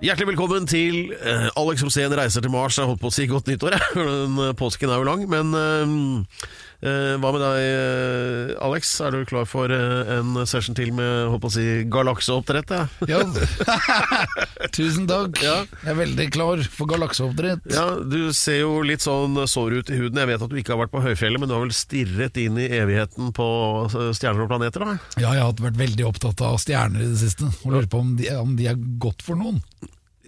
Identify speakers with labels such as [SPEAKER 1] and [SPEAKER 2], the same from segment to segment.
[SPEAKER 1] Hjertelig velkommen til eh, Alex Rosén reiser til Mars. Jeg holdt på å si godt nyttår, den eh, påsken er jo lang. Men eh, eh, hva med deg, eh, Alex? Er du klar for en session til med holdt på å si galakseoppdrett? Ja?
[SPEAKER 2] Tusen takk.
[SPEAKER 1] Ja.
[SPEAKER 2] Jeg er veldig klar for galakseoppdrett.
[SPEAKER 1] ja, Du ser jo litt sånn sår ut i huden. Jeg vet at du ikke har vært på høyfjellet, men du har vel stirret inn i evigheten på stjerner og planeter? da?
[SPEAKER 2] Ja, jeg har vært veldig opptatt av stjerner i det siste, og lurer på om de, om de er godt for noen.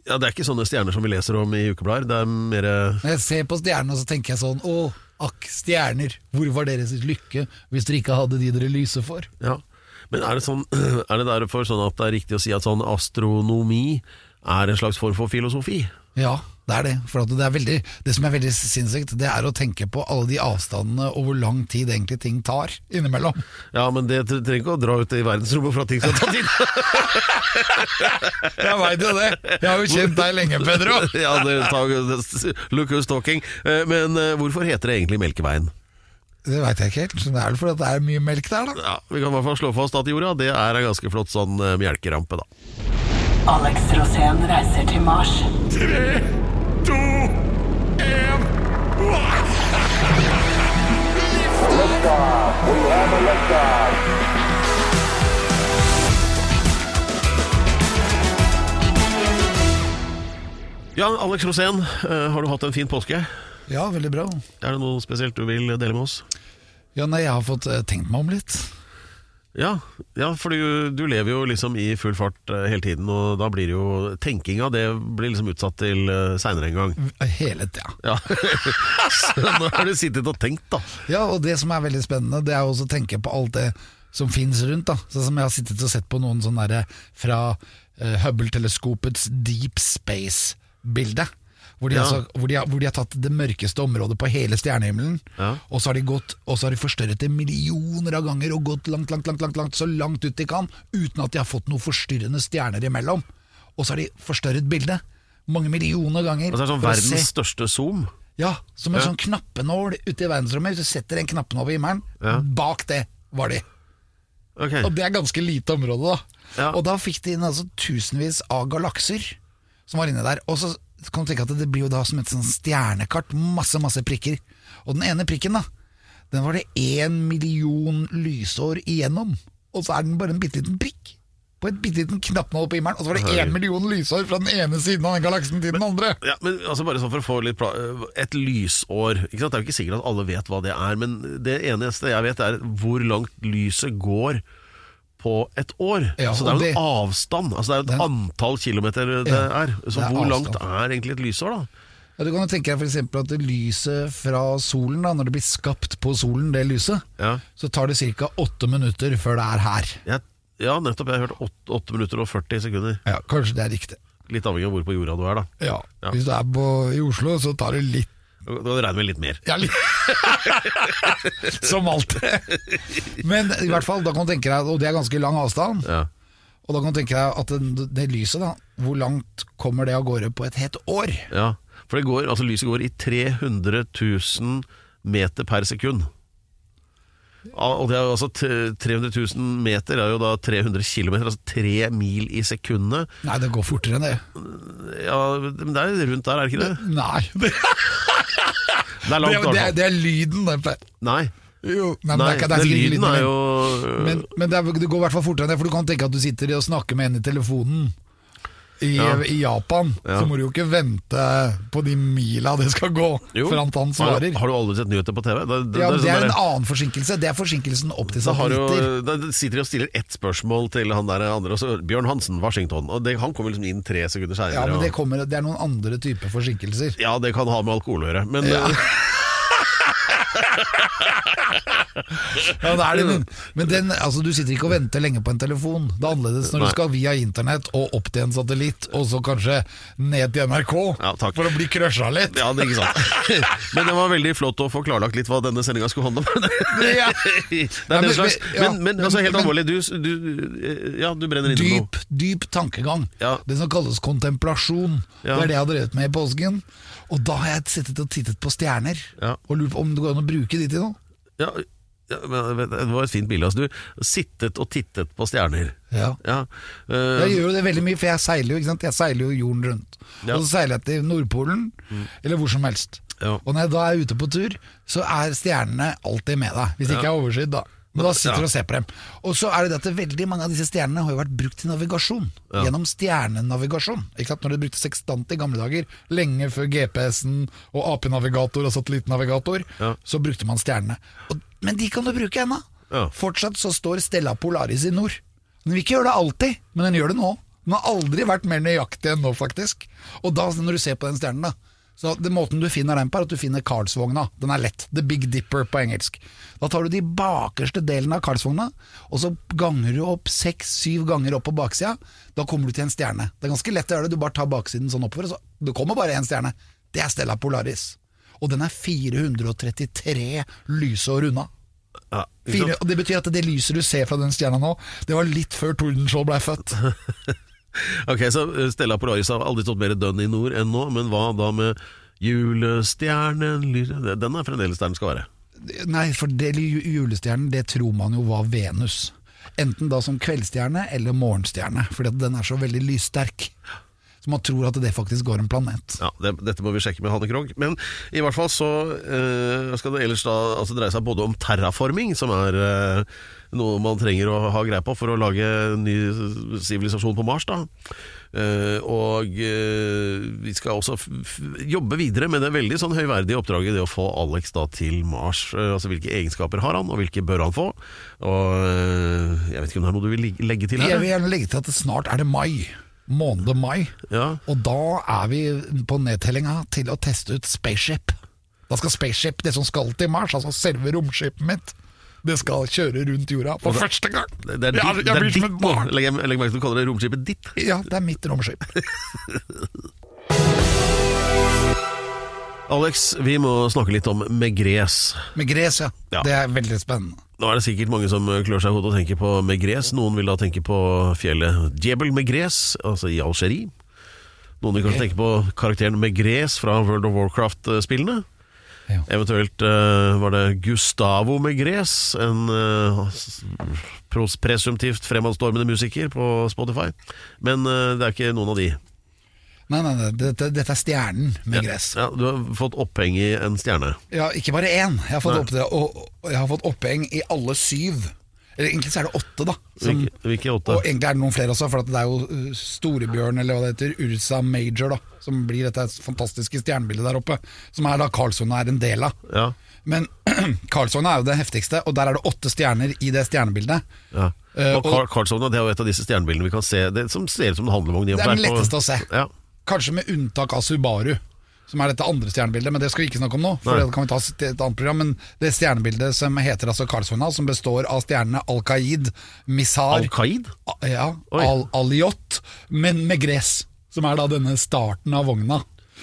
[SPEAKER 1] Ja, Det er ikke sånne stjerner som vi leser om i ukeblader. Det er mer
[SPEAKER 2] Når jeg ser på stjernene, så tenker jeg sånn Å, akk, stjerner, hvor var deres lykke hvis dere ikke hadde de dere lyser for?
[SPEAKER 1] Ja, men er det, sånn, er det derfor sånn at det er riktig å si at sånn astronomi er en slags form for filosofi?
[SPEAKER 2] Ja, det er det. For at det, er veldig, det som er veldig sinnssykt, det er å tenke på alle de avstandene og hvor lang tid egentlig ting tar innimellom.
[SPEAKER 1] Ja, men det trenger ikke å dra ut i verdensrommet for at ting skal ta tid.
[SPEAKER 2] Jeg veit jo det! Jeg har jo kjent deg lenge, Pedro.
[SPEAKER 1] ja, det, ta, look who's talking. Eh, Men eh, hvorfor heter det egentlig Melkeveien?
[SPEAKER 2] Det veit jeg ikke helt. så Det er vel fordi at det er mye melk der, da.
[SPEAKER 1] Ja, Vi kan i hvert fall slå fast at jorda det er en ganske flott sånn eh, melkerampe, da.
[SPEAKER 3] Alex Rosén reiser til Mars.
[SPEAKER 1] Ja, Alex Rosén, eh, har du hatt en fin påske?
[SPEAKER 2] Ja, veldig bra.
[SPEAKER 1] Er det noe spesielt du vil dele med oss?
[SPEAKER 2] Ja, nei, jeg har fått eh, tenkt meg om litt.
[SPEAKER 1] Ja, ja for du, du lever jo liksom i full fart uh, hele tiden, og da blir jo tenkinga det blir liksom utsatt til uh, seinere en gang.
[SPEAKER 2] Hele tida.
[SPEAKER 1] Ja. Så nå har du sittet og tenkt, da.
[SPEAKER 2] Ja, og det som er veldig spennende, det er også å tenke på alt det som finnes rundt. da Sånn som jeg har sittet og sett på noen sånne derre fra uh, Hubble-teleskopets Deep Space-bilde. Hvor, de
[SPEAKER 1] Ja.
[SPEAKER 2] altså, hvor, de har, hvor de har tatt det mørkeste området på hele stjernehimmelen,
[SPEAKER 1] Ja.
[SPEAKER 2] og så har de gått Og så har de forstørret det millioner av ganger og gått langt, langt, langt, langt, langt så langt ut de kan, uten at de har fått noen forstyrrende stjerner imellom. Og så har de forstørret bildet mange millioner ganger.
[SPEAKER 1] Altså det er sånn
[SPEAKER 2] for se-
[SPEAKER 1] verdens største zoom.
[SPEAKER 2] ja, som en
[SPEAKER 1] Ja.
[SPEAKER 2] sånn knappenål ute i verdensrommet. Hvis du setter en knappenål over himmelen, bak det var de.
[SPEAKER 1] Okay.
[SPEAKER 2] Og det er ganske lite område, da.
[SPEAKER 1] Ja.
[SPEAKER 2] Og da fikk de inn altså tusenvis av galakser som var inne der. Og så kan du tenke at det blir jo da som et sånn stjernekart, masse, masse prikker. Og den ene prikken, da, den var det én million lysår igjennom. Og så er den bare en bitte liten prikk. På et bitte liten knappnål på himmelen, og så var det én million lysår fra den ene siden av den galaksen til den andre.
[SPEAKER 1] Ja, men altså bare sånn for å få litt pla Et lysår ikke sant? Det er jo ikke sikkert at alle vet hva det er, men det eneste jeg vet, er hvor langt lyset går på et år.
[SPEAKER 2] Ja,
[SPEAKER 1] så det er jo en
[SPEAKER 2] det-
[SPEAKER 1] avstand. Altså det er jo et
[SPEAKER 2] Den-
[SPEAKER 1] antall kilometer det
[SPEAKER 2] Ja,
[SPEAKER 1] er. Så
[SPEAKER 2] det er
[SPEAKER 1] hvor langt er egentlig et lysår, da?
[SPEAKER 2] Ja, du kan jo tenke deg eksempel at det lyset fra solen, da, når det blir skapt på solen, det lyset,
[SPEAKER 1] Ja,
[SPEAKER 2] så tar det ca. åtte minutter før det er her.
[SPEAKER 1] ja nettopp. Jeg har hørt 8, minutter og 40 sekunder.
[SPEAKER 2] Ja, Kanskje det er riktig.
[SPEAKER 1] Litt avhengig av hvor på jorda du er, da.
[SPEAKER 2] Ja,
[SPEAKER 1] Ja.
[SPEAKER 2] Hvis du er på, i Oslo, så tar det litt
[SPEAKER 1] Da kan du regne med litt mer.
[SPEAKER 2] ja, litt. Som alltid. Men i hvert fall, da kan du tenke deg, og det er ganske lang avstand,
[SPEAKER 1] Ja.
[SPEAKER 2] og da kan du tenke deg at det, det lyset, da, hvor langt kommer det av gårde på et helt år?
[SPEAKER 1] ja. For det går, altså lyset går i 300 000 meter per sekund. Og det er jo altså 300 000 meter er jo da 300 kilometer, altså 3 mil i sekundet.
[SPEAKER 2] Nei, det går fortere enn det.
[SPEAKER 1] Ja, men det er rundt der, er det ikke det?
[SPEAKER 2] Nei, det,
[SPEAKER 1] Det er langt,
[SPEAKER 2] det, det, er, det er lyden. Det, Per.
[SPEAKER 1] Nei,
[SPEAKER 2] jo, nei, men
[SPEAKER 1] nei
[SPEAKER 2] det er, ikke- det er lyden
[SPEAKER 1] lyden er jo
[SPEAKER 2] Men, men det, er, det går i hvert fall fortere enn det, for du kan tenke at du sitter og snakker med henne i telefonen i,
[SPEAKER 1] Ja.
[SPEAKER 2] i Japan.
[SPEAKER 1] Ja.
[SPEAKER 2] Så må du jo ikke vente på de mila det skal gå
[SPEAKER 1] Jo.
[SPEAKER 2] før han svarer.
[SPEAKER 1] har du aldri sett nyheter på TV? Da, da,
[SPEAKER 2] Ja,
[SPEAKER 1] det,
[SPEAKER 2] men Det er en
[SPEAKER 1] der-
[SPEAKER 2] annen forsinkelse. Det er forsinkelsen opp til satellitter.
[SPEAKER 1] Da, da sitter de og stiller ett spørsmål til han der andre, også, Bjørn Hansen, Washington. Og det, Han kommer liksom inn tre sekunder
[SPEAKER 2] Ja, men det, kommer, det er noen andre typer forsinkelser.
[SPEAKER 1] Ja, det kan ha med alkohol å gjøre. Men
[SPEAKER 2] Ja. Ja, det er det, men, men den, altså, du sitter ikke og venter lenge på en telefon. Det er annerledes når
[SPEAKER 1] Nei.
[SPEAKER 2] du skal via internett og opp til en satellitt, og så kanskje ned til NRK
[SPEAKER 1] Ja,
[SPEAKER 2] for å bli crusha litt.
[SPEAKER 1] Ja, det er ikke sant. Men det var veldig flott å få klarlagt litt hva denne sendinga skulle handle om.
[SPEAKER 2] Ja.
[SPEAKER 1] Det er den
[SPEAKER 2] men-
[SPEAKER 1] slags Men, men altså, helt alvorlig, du, du Ja, du brenner inne med noe.
[SPEAKER 2] Dyp, dyp tankegang.
[SPEAKER 1] Ja.
[SPEAKER 2] Det som kalles kontemplasjon. Det er det jeg har drevet med i påsken. Og da har jeg sittet og tittet på stjerner
[SPEAKER 1] Ja.
[SPEAKER 2] og lurt på om det går an å bruke de til noe.
[SPEAKER 1] Ja, Ja, Det var et fint bilde. Altså, du sittet og tittet på stjerner.
[SPEAKER 2] Ja.
[SPEAKER 1] Ja, Uh,
[SPEAKER 2] Jeg gjør jo det veldig mye, for jeg seiler jo ikke sant? Jeg seiler jo jorden rundt.
[SPEAKER 1] Ja.
[SPEAKER 2] Og så seiler jeg til Nordpolen, eller hvor som helst.
[SPEAKER 1] Ja.
[SPEAKER 2] Og når jeg da er ute på tur, så er stjernene alltid med deg. Hvis ikke jeg er overskydd, da. Men da sitter du
[SPEAKER 1] Ja.
[SPEAKER 2] og ser på dem. Og så er det at veldig mange av disse stjernene har jo vært brukt til navigasjon. Gjennom stjernenavigasjon. Ikke sant? Når du brukte sekstant i gamle dager, lenge før GPS-en og AP-navigator og satellittnavigator,
[SPEAKER 1] Ja.
[SPEAKER 2] så brukte man stjernene. Og, men de kan du bruke ennå.
[SPEAKER 1] Ja.
[SPEAKER 2] Fortsatt så står Stella Polaris i nord. Den vil ikke gjøre det alltid, men den gjør det nå. Den har aldri vært mer nøyaktig enn nå, faktisk. Og da, når du ser på den stjernen, da så det Måten du finner den på, er at du finner Karlsvogna. Den er lett. The Big Dipper på engelsk. Da tar du de bakerste delene av Karlsvogna, og så ganger du opp seks-syv ganger opp på baksida. Da kommer du til en stjerne. Det er ganske lett å gjøre det. Du bare tar baksiden sånn oppover, så det kommer bare én stjerne. Det er Stella Polaris. Og den er 433 lysår unna.
[SPEAKER 1] ja,
[SPEAKER 2] Fire, og Det betyr at det lyset du ser fra den stjerna nå, det var litt før Tordenskjold blei født.
[SPEAKER 1] Ok, så eh, Stella Polaris har aldri stått mer dønn i nord enn nå, men hva da med julestjernen Den er fremdeles der den skal være.
[SPEAKER 2] Nei, for det, julestjernen det tror man jo var Venus. Enten da som kveldsstjerne eller morgenstjerne, fordi den er så veldig lyssterk. Så man tror at det faktisk går en planet.
[SPEAKER 1] Ja, det, Dette må vi sjekke med Hanne Krogh. Men i hvert fall så øh, skal det ellers da altså dreie seg både om terraforming, som er øh, noe man trenger å ha greie på for å lage ny sivilisasjon på Mars. da Uh, og uh, vi skal også jobbe videre med det veldig sånn høyverdige oppdraget det å få Alex da til Mars. Uh, altså Hvilke egenskaper har han, og hvilke bør han få? Og Jeg vet ikke om det er noe du vil legge til her?
[SPEAKER 2] Jeg vil gjerne legge til at snart er det mai. Måned mai.
[SPEAKER 1] Ja.
[SPEAKER 2] Og da er vi på nedtellinga til å teste ut Spaceship. Da skal Spaceship, det som skal til Mars, altså selve romskipet mitt, det skal kjøre rundt jorda for første gang.
[SPEAKER 1] Det, er, ditt-
[SPEAKER 2] jeg blir som
[SPEAKER 1] ditt
[SPEAKER 2] barn.
[SPEAKER 1] Legg legg merke til du kaller det romskipet ditt.
[SPEAKER 2] Ja, det er mitt romskip.
[SPEAKER 1] Alex, vi må snakke litt om Megres.
[SPEAKER 2] Megres, ja.
[SPEAKER 1] Ja.
[SPEAKER 2] Det er veldig spennende.
[SPEAKER 1] Nå er det sikkert mange som klør seg i hodet og tenker på Megres. Noen vil da tenke på fjellet Djebel Megres, altså i Algerie. Noen vil kanskje tenke på karakteren Megres fra World of Warcraft-spillene.
[SPEAKER 2] Ja.
[SPEAKER 1] Eventuelt uh, var det Gustavo Megres, en uh, pros- presumptivt fremadstormende musiker på Spotify. Men uh, det er ikke noen av de.
[SPEAKER 2] Nei, nei, nei dette, dette er stjernen med gress.
[SPEAKER 1] Ja, du har fått oppheng i en stjerne.
[SPEAKER 2] Ja, ikke bare én. Jeg har fått, opp, og, og jeg har fått oppheng i alle syv. Eller egentlig så er det åtte, da. Som,
[SPEAKER 1] Hvilke, hvilke åtte?
[SPEAKER 2] og egentlig er det noen flere også, for det er jo uh, Storebjørn, eller hva det heter, Ursa Major, da. Som blir dette fantastiske stjernebildet der oppe. Som er da Karlsson er en del av.
[SPEAKER 1] Ja,
[SPEAKER 2] Men Karlsson er jo det heftigste, og der er det åtte stjerner i det stjernebildet.
[SPEAKER 1] ja.
[SPEAKER 2] Eh,
[SPEAKER 1] Og Carlsson, det er jo et av disse stjernebildene vi kan se det, som ser ut som en handlevogn.
[SPEAKER 2] Det er den letteste å se.
[SPEAKER 1] Ja.
[SPEAKER 2] Kanskje med unntak av Subaru, som er dette andre stjernebildet, men det skal vi ikke snakke om nå. For
[SPEAKER 1] Nei.
[SPEAKER 2] det kan vi ta til et annet program Men det stjernebildet som heter altså Karlsvogna, som består av stjernene Al-Qaid, Misar
[SPEAKER 1] Al-Qaid?
[SPEAKER 2] Ja, Al Aliot, men med gress, som er da denne starten av vogna.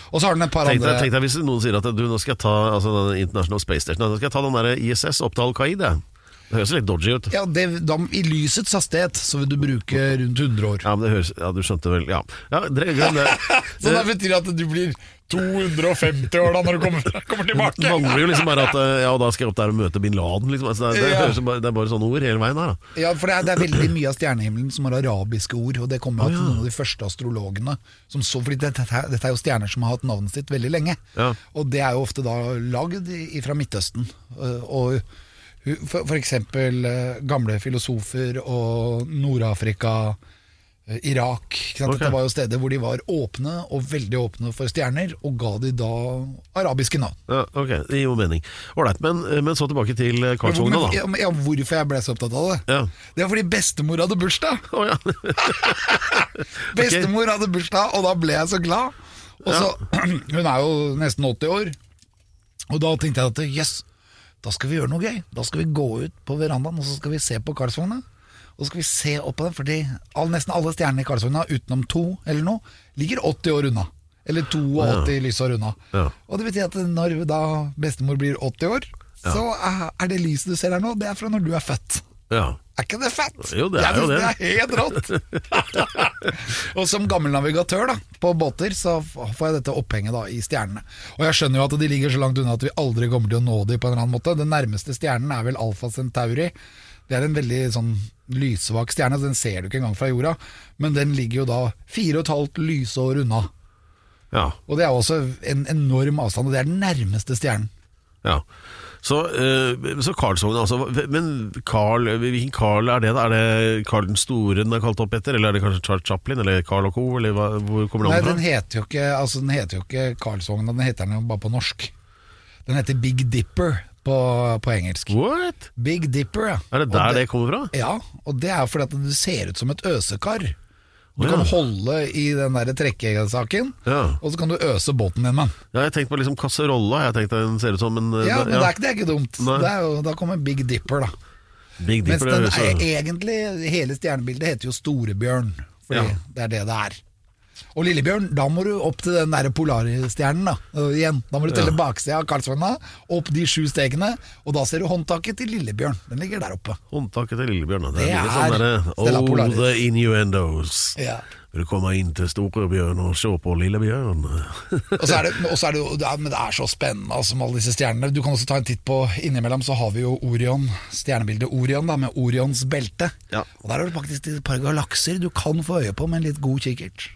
[SPEAKER 2] Og så har den et par
[SPEAKER 1] Tenk deg,
[SPEAKER 2] andre
[SPEAKER 1] tenk deg hvis noen sier at du, nå skal jeg ta altså, den International Space Station Nå skal jeg ta den der ISS opp til Al-Qaid. jeg. Det høres litt dodgy ut.
[SPEAKER 2] ja, det, da, I lysets hastighet så vil du bruke rundt 100 år.
[SPEAKER 1] Ja, men det høres, ja, du skjønte vel Ja, ja glem det.
[SPEAKER 2] Så det betyr at du blir 250 år da når du kommer, kommer
[SPEAKER 1] Det mangler jo liksom bare at Ja, Ja, da skal jeg opp der og møte bin Laden. Liksom. Altså, det, det,
[SPEAKER 2] Ja.
[SPEAKER 1] høres det er bare sånne ord hele veien her. Da.
[SPEAKER 2] Ja, for det er, det er veldig mye av stjernehimmelen som har arabiske ord, og det kommer av at noen av de første astrologene som så, fordi dette, dette er jo stjerner som har hatt navnet sitt veldig lenge,
[SPEAKER 1] Ja.
[SPEAKER 2] og det er jo ofte da lagd fra Midtøsten. øh, Og for, eksempel øh, gamle filosofer og Nord-Afrika, øh, Irak. Ikke sant?
[SPEAKER 1] Ok.
[SPEAKER 2] Dette var jo steder hvor de var åpne, og veldig åpne for stjerner, og ga de da arabiske navn.
[SPEAKER 1] Ja, ok, Det gir jo mening. Ålreit, men, men så tilbake til eh, Karlsvogna, da.
[SPEAKER 2] ja, men- ja, hvorfor jeg ble så opptatt av det?
[SPEAKER 1] Ja.
[SPEAKER 2] Det er fordi bestemor hadde bursdag!
[SPEAKER 1] Oh, ja.
[SPEAKER 2] Bestemor hadde bursdag, og da ble jeg så glad. Og så, Hun er jo nesten 80 år, og da tenkte jeg at yes, da skal vi gjøre noe gøy. Da skal vi gå ut på verandaen og så skal vi se på Karlsvogna. Og så skal vi se opp på den, fordi all, nesten alle stjernene i Karlsvogna, utenom to eller noe, ligger 80 år unna. Eller 82 lysår unna.
[SPEAKER 1] Ja.
[SPEAKER 2] Og det betyr at når da bestemor blir 80 år, så er- er det lyset du ser her nå, det er fra når du er født.
[SPEAKER 1] Ja.
[SPEAKER 2] Er ikke det fett?
[SPEAKER 1] Jo, det er
[SPEAKER 2] jeg
[SPEAKER 1] jo det.
[SPEAKER 2] det er helt rått. og som gammel navigatør da, på båter, så får jeg dette opphenget da, i stjernene. Og jeg skjønner jo at de ligger så langt unna at vi aldri kommer til å nå dem på en eller annen måte. Den nærmeste stjernen er vel Alfa Centauri. Det er en veldig sånn lyssvak stjerne, så den ser du ikke engang fra jorda. Men den ligger jo da fire og et halvt lysår unna.
[SPEAKER 1] Ja.
[SPEAKER 2] Og det er også en enorm avstand, og det er den nærmeste stjernen.
[SPEAKER 1] ja. Så, uh, så Karlsvogn, altså. Men Carl, hvilken Carl er det? da? Er det Carl den store den er kalt opp etter? Eller er det kanskje Charles Chaplin? Eller Carl og Co.? Eller hva, hvor kommer
[SPEAKER 2] Nei, den
[SPEAKER 1] fra?
[SPEAKER 2] heter jo ikke, altså, den heter jo ikke Karlsvogna, den heter den jo bare på norsk. Den heter Big Dipper på, på engelsk.
[SPEAKER 1] What?
[SPEAKER 2] Big Dipper, ja.
[SPEAKER 1] Er det der det kommer fra?
[SPEAKER 2] Ja, og det er fordi at du ser ut som et øsekar. Du kan holde i den der trekkesaken,
[SPEAKER 1] Ja.
[SPEAKER 2] og så kan du øse båten din med den.
[SPEAKER 1] Ja, jeg tenkte på liksom kasserolla. jeg tenkte den ser ut som. Men, eh,
[SPEAKER 2] Ja,
[SPEAKER 1] men
[SPEAKER 2] men det er ikke, det er ikke dumt. Det er jo, da kommer Big Dipper, da.
[SPEAKER 1] Big
[SPEAKER 2] Mens den
[SPEAKER 1] er
[SPEAKER 2] egentlig, hele stjernebildet heter jo Storebjørn, fordi
[SPEAKER 1] Ja.
[SPEAKER 2] det er det det er. Og Lillebjørn, da må du opp til den der polarstjernen. Da igjen, da må du telle
[SPEAKER 1] Ja.
[SPEAKER 2] baksida av Karlsvogna, opp de sju stegene, og da ser du håndtaket til Lillebjørn. Den ligger der oppe.
[SPEAKER 1] Håndtaket til Lillebjørn. Det,
[SPEAKER 2] Det
[SPEAKER 1] er sånn derre
[SPEAKER 2] Stella
[SPEAKER 1] Oh,
[SPEAKER 2] Polaris.
[SPEAKER 1] the innuendos.
[SPEAKER 2] Ja.
[SPEAKER 1] Vil du komme inn til Storebjørn og se på Lillebjørn?
[SPEAKER 2] Og så er det, og så er det det er, Men det er så spennende altså, med alle disse stjernene. Du kan også ta en titt på Innimellom så har vi jo Orion, stjernebildet Orion, da, med Orions belte.
[SPEAKER 1] Ja.
[SPEAKER 2] Og der har du faktisk et par galakser du kan få øye på med en litt god kikkert.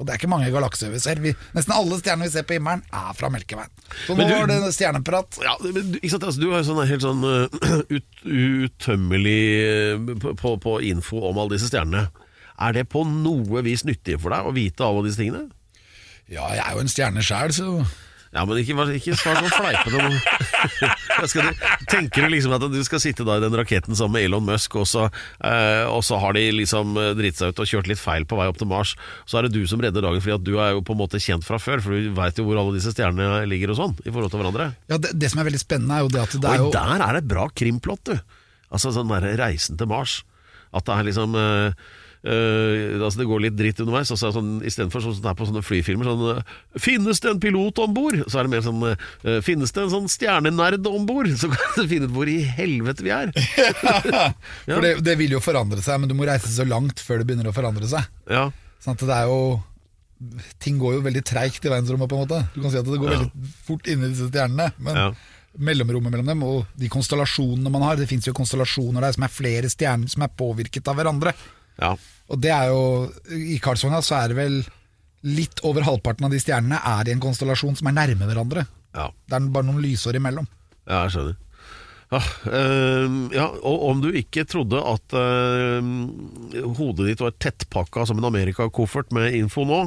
[SPEAKER 2] Og det er ikke mange galakser vi ser. Vi, nesten alle stjernene vi ser på himmelen, er fra Melkeveien. Så nå
[SPEAKER 1] du-
[SPEAKER 2] var det stjerneprat.
[SPEAKER 1] Ja, men sant, altså, du har jo sånn helt sånn uh, ut, utømmelig uh, på, på, på info om alle disse stjernene. Er det på noe vis nyttig for deg å vite alle disse tingene?
[SPEAKER 2] Ja, jeg er jo en stjerne sjæl, så
[SPEAKER 1] Ja, men ikke, ikke svar sånn fleipete. tenker du liksom at du skal sitte da i den raketten sammen med Elon Musk, og så, eh, og så har de liksom eh, dritt seg ut og kjørt litt feil på vei opp til Mars, så er det du som redder dagen, fordi at du er jo på en måte kjent fra før, for du veit jo hvor alle disse stjernene ligger og sånn, i forhold til hverandre.
[SPEAKER 2] Ja, det, det som er veldig spennende, er jo det at det er
[SPEAKER 1] Og
[SPEAKER 2] jo
[SPEAKER 1] der er det bra krimplott, du. Altså sånn der Reisen til Mars. At det er liksom øh, øh, altså Det går litt dritt underveis. Altså, sånn, Istedenfor sånn som det er på sånne flyfilmer sånn øh, Finnes det en pilot om bord? Så er det mer sånn uh, Finnes det en sånn stjernenerd om bord? Så kan du finne ut hvor i helvete vi er.
[SPEAKER 2] For det, det vil jo forandre seg, men du må reise så langt før det begynner å forandre seg.
[SPEAKER 1] Ja,
[SPEAKER 2] Sånn det er jo Ting går jo veldig treigt i verdensrommet, på en måte. Du kan si at det går
[SPEAKER 1] Ja.
[SPEAKER 2] veldig fort inni disse stjernene. Men
[SPEAKER 1] Ja.
[SPEAKER 2] mellomrommet mellom dem, og de konstellasjonene man har Det fins jo konstellasjoner der som er flere stjerner som er påvirket av hverandre.
[SPEAKER 1] Ja.
[SPEAKER 2] Og det er jo I Karlsvogna så er det vel litt over halvparten av de stjernene er i en konstellasjon som er nærme hverandre.
[SPEAKER 1] ja.
[SPEAKER 2] Det er bare noen lysår imellom.
[SPEAKER 1] Ja, jeg skjønner. Ja, øh, ja, og om du ikke trodde at øh, hodet ditt var tettpakka som en Amerika-koffert med info nå,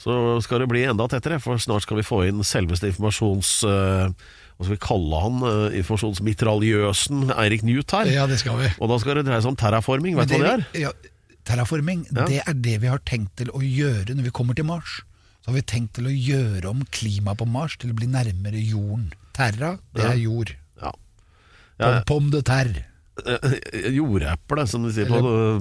[SPEAKER 1] så skal det bli enda tettere, for snart skal vi få inn selveste informasjons... øh, hva skal vi kalle han? Uh, informasjonsmitraljøsen Eirik Newt her.
[SPEAKER 2] Ja, det skal vi.
[SPEAKER 1] Og da skal det dreie seg om terraforming, vet du hva det er?
[SPEAKER 2] Ja, terraforming,
[SPEAKER 1] Ja.
[SPEAKER 2] det er det vi har tenkt til å gjøre når vi kommer til Mars. Så har vi tenkt til å gjøre om klimaet på Mars til å bli nærmere jorden. Terra, det er jord.
[SPEAKER 1] Ja. Ja,
[SPEAKER 2] pom de terre.
[SPEAKER 1] eh, Jordeple, som de sier på,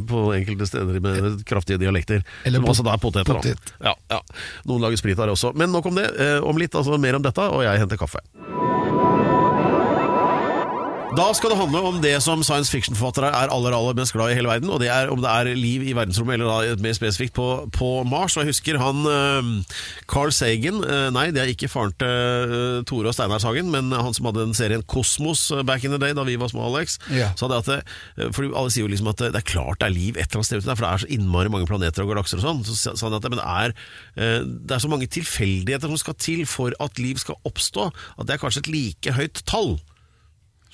[SPEAKER 1] på enkelte steder med kraftige dialekter.
[SPEAKER 2] Eller
[SPEAKER 1] som også da er poteter.
[SPEAKER 2] potet.
[SPEAKER 1] Ja, ja. Noen lager sprit her også. Men nok om det. Eh, om litt altså mer om dette, og jeg henter kaffe. Da skal det handle om det som science fiction-forfattere er aller aller mest glad i hele verden, og det er om det er liv i verdensrommet, eller da mer spesifikt på, på Mars. Og jeg husker han uh, Carl Sagen uh, Nei, det er ikke faren til uh, Tore og Steinar Sagen, men han som hadde den serien Kosmos eh, back in the day, da vi var små, Alex.
[SPEAKER 2] Ja.
[SPEAKER 1] Så hadde at det, for alle sier jo liksom at det, er klart det er liv et eller annet sted ute der, for det er så innmari mange planeter og galakser og sånn. Så sa han at det, men det er, eh, det er så mange tilfeldigheter som skal til for at liv skal oppstå, at det er kanskje et like høyt tall.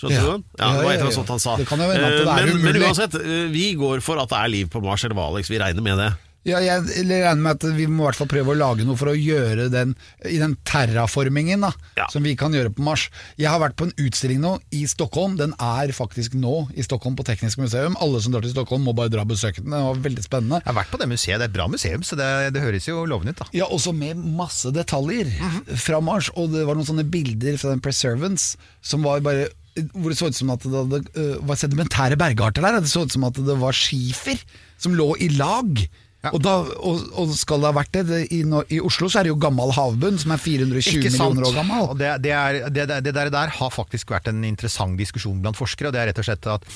[SPEAKER 1] Skjønte
[SPEAKER 2] Ja.
[SPEAKER 1] du den? Ja, det var et eller annet sånt han sa.
[SPEAKER 2] Det kan jo være at det
[SPEAKER 1] Eh,
[SPEAKER 2] er
[SPEAKER 1] men, men uansett, eh, vi går for at det er liv på Mars eller Valix. Vi regner med det.
[SPEAKER 2] Ja, jeg regner med at vi må i hvert fall prøve å lage noe for å gjøre den i den terraformingen da,
[SPEAKER 1] Ja.
[SPEAKER 2] som vi kan gjøre på Mars. Jeg har vært på en utstilling nå i Stockholm. Den er faktisk nå i Stockholm på Teknisk museum. Alle som drar til Stockholm må bare dra og besøke den. Det var veldig spennende.
[SPEAKER 4] Jeg har vært på det museet, det er et bra museum, så det, det høres jo lovende ut. da
[SPEAKER 2] Ja, også med masse detaljer fra Mars. Og det var noen sånne bilder fra den Preservance som var bare hvor det så ut som at det hadde, øh, var sedimentære bergarter der. Det så ut som at det var skifer som lå i lag. Og, da, og, og skal det ha vært det, det i, no, I Oslo så er det jo gammel havbunn, som er 420 millioner år gammel.
[SPEAKER 4] Og det, det, er, det, det, det der, der har faktisk vært en interessant diskusjon blant forskere. og det er rett og slett at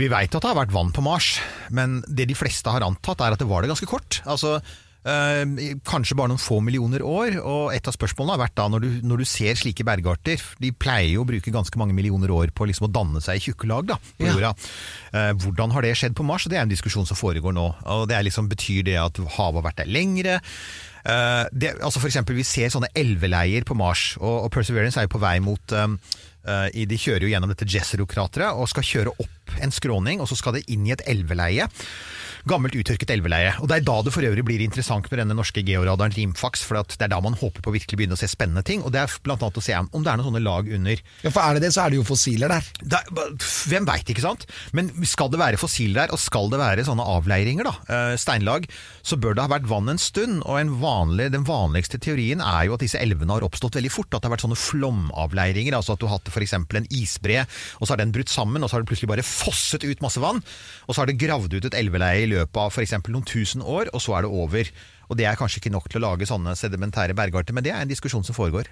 [SPEAKER 4] Vi veit at det har vært vann på Mars, men det de fleste har antatt, er at det var det ganske kort. Altså, eh, kanskje bare noen få millioner år. Og et av spørsmålene har vært da, når du, når du ser slike bergarter De pleier jo å bruke ganske mange millioner år på liksom å danne seg i tjukke lag da, på
[SPEAKER 2] Ja.
[SPEAKER 4] jorda. Eh, hvordan har det skjedd på Mars? Det er en diskusjon som foregår nå. Og det er liksom, Betyr det at havet har vært der lengre? Uh, det, altså for eksempel, Vi ser sånne elveleier på Mars, og, og Perseverance er jo på vei mot um, uh, i- De kjører jo gjennom dette Jezero-krateret og skal kjøre opp en skråning, og så skal det inn i et elveleie. Gammelt uttørket elveleie. Og Det er da det for øvrig blir interessant med denne norske georadaren Rimfax, for det er da man håper på å virkelig begynne å se spennende ting. Og det er blant annet å se om det er noen sånne lag under
[SPEAKER 2] Ja, For er det det, så er det jo fossiler der.
[SPEAKER 4] er, hvem veit, ikke sant? Men skal det være fossiler der, og skal det være sånne avleiringer, da, eh, steinlag, så bør det ha vært vann en stund. Og en vanlig, den vanligste teorien er jo at disse elvene har oppstått veldig fort. At det har vært sånne flomavleiringer. Altså at du har hatt f.eks. en isbre, og så har den brutt sammen, og så har det plutselig bare fosset ut masse vann. Og så har det gravd ut et elveleie i løpet av f.eks. noen tusen år, og så er det over. Og det er kanskje ikke nok til å lage sånne sedimentære bergarter, men det er en diskusjon som foregår.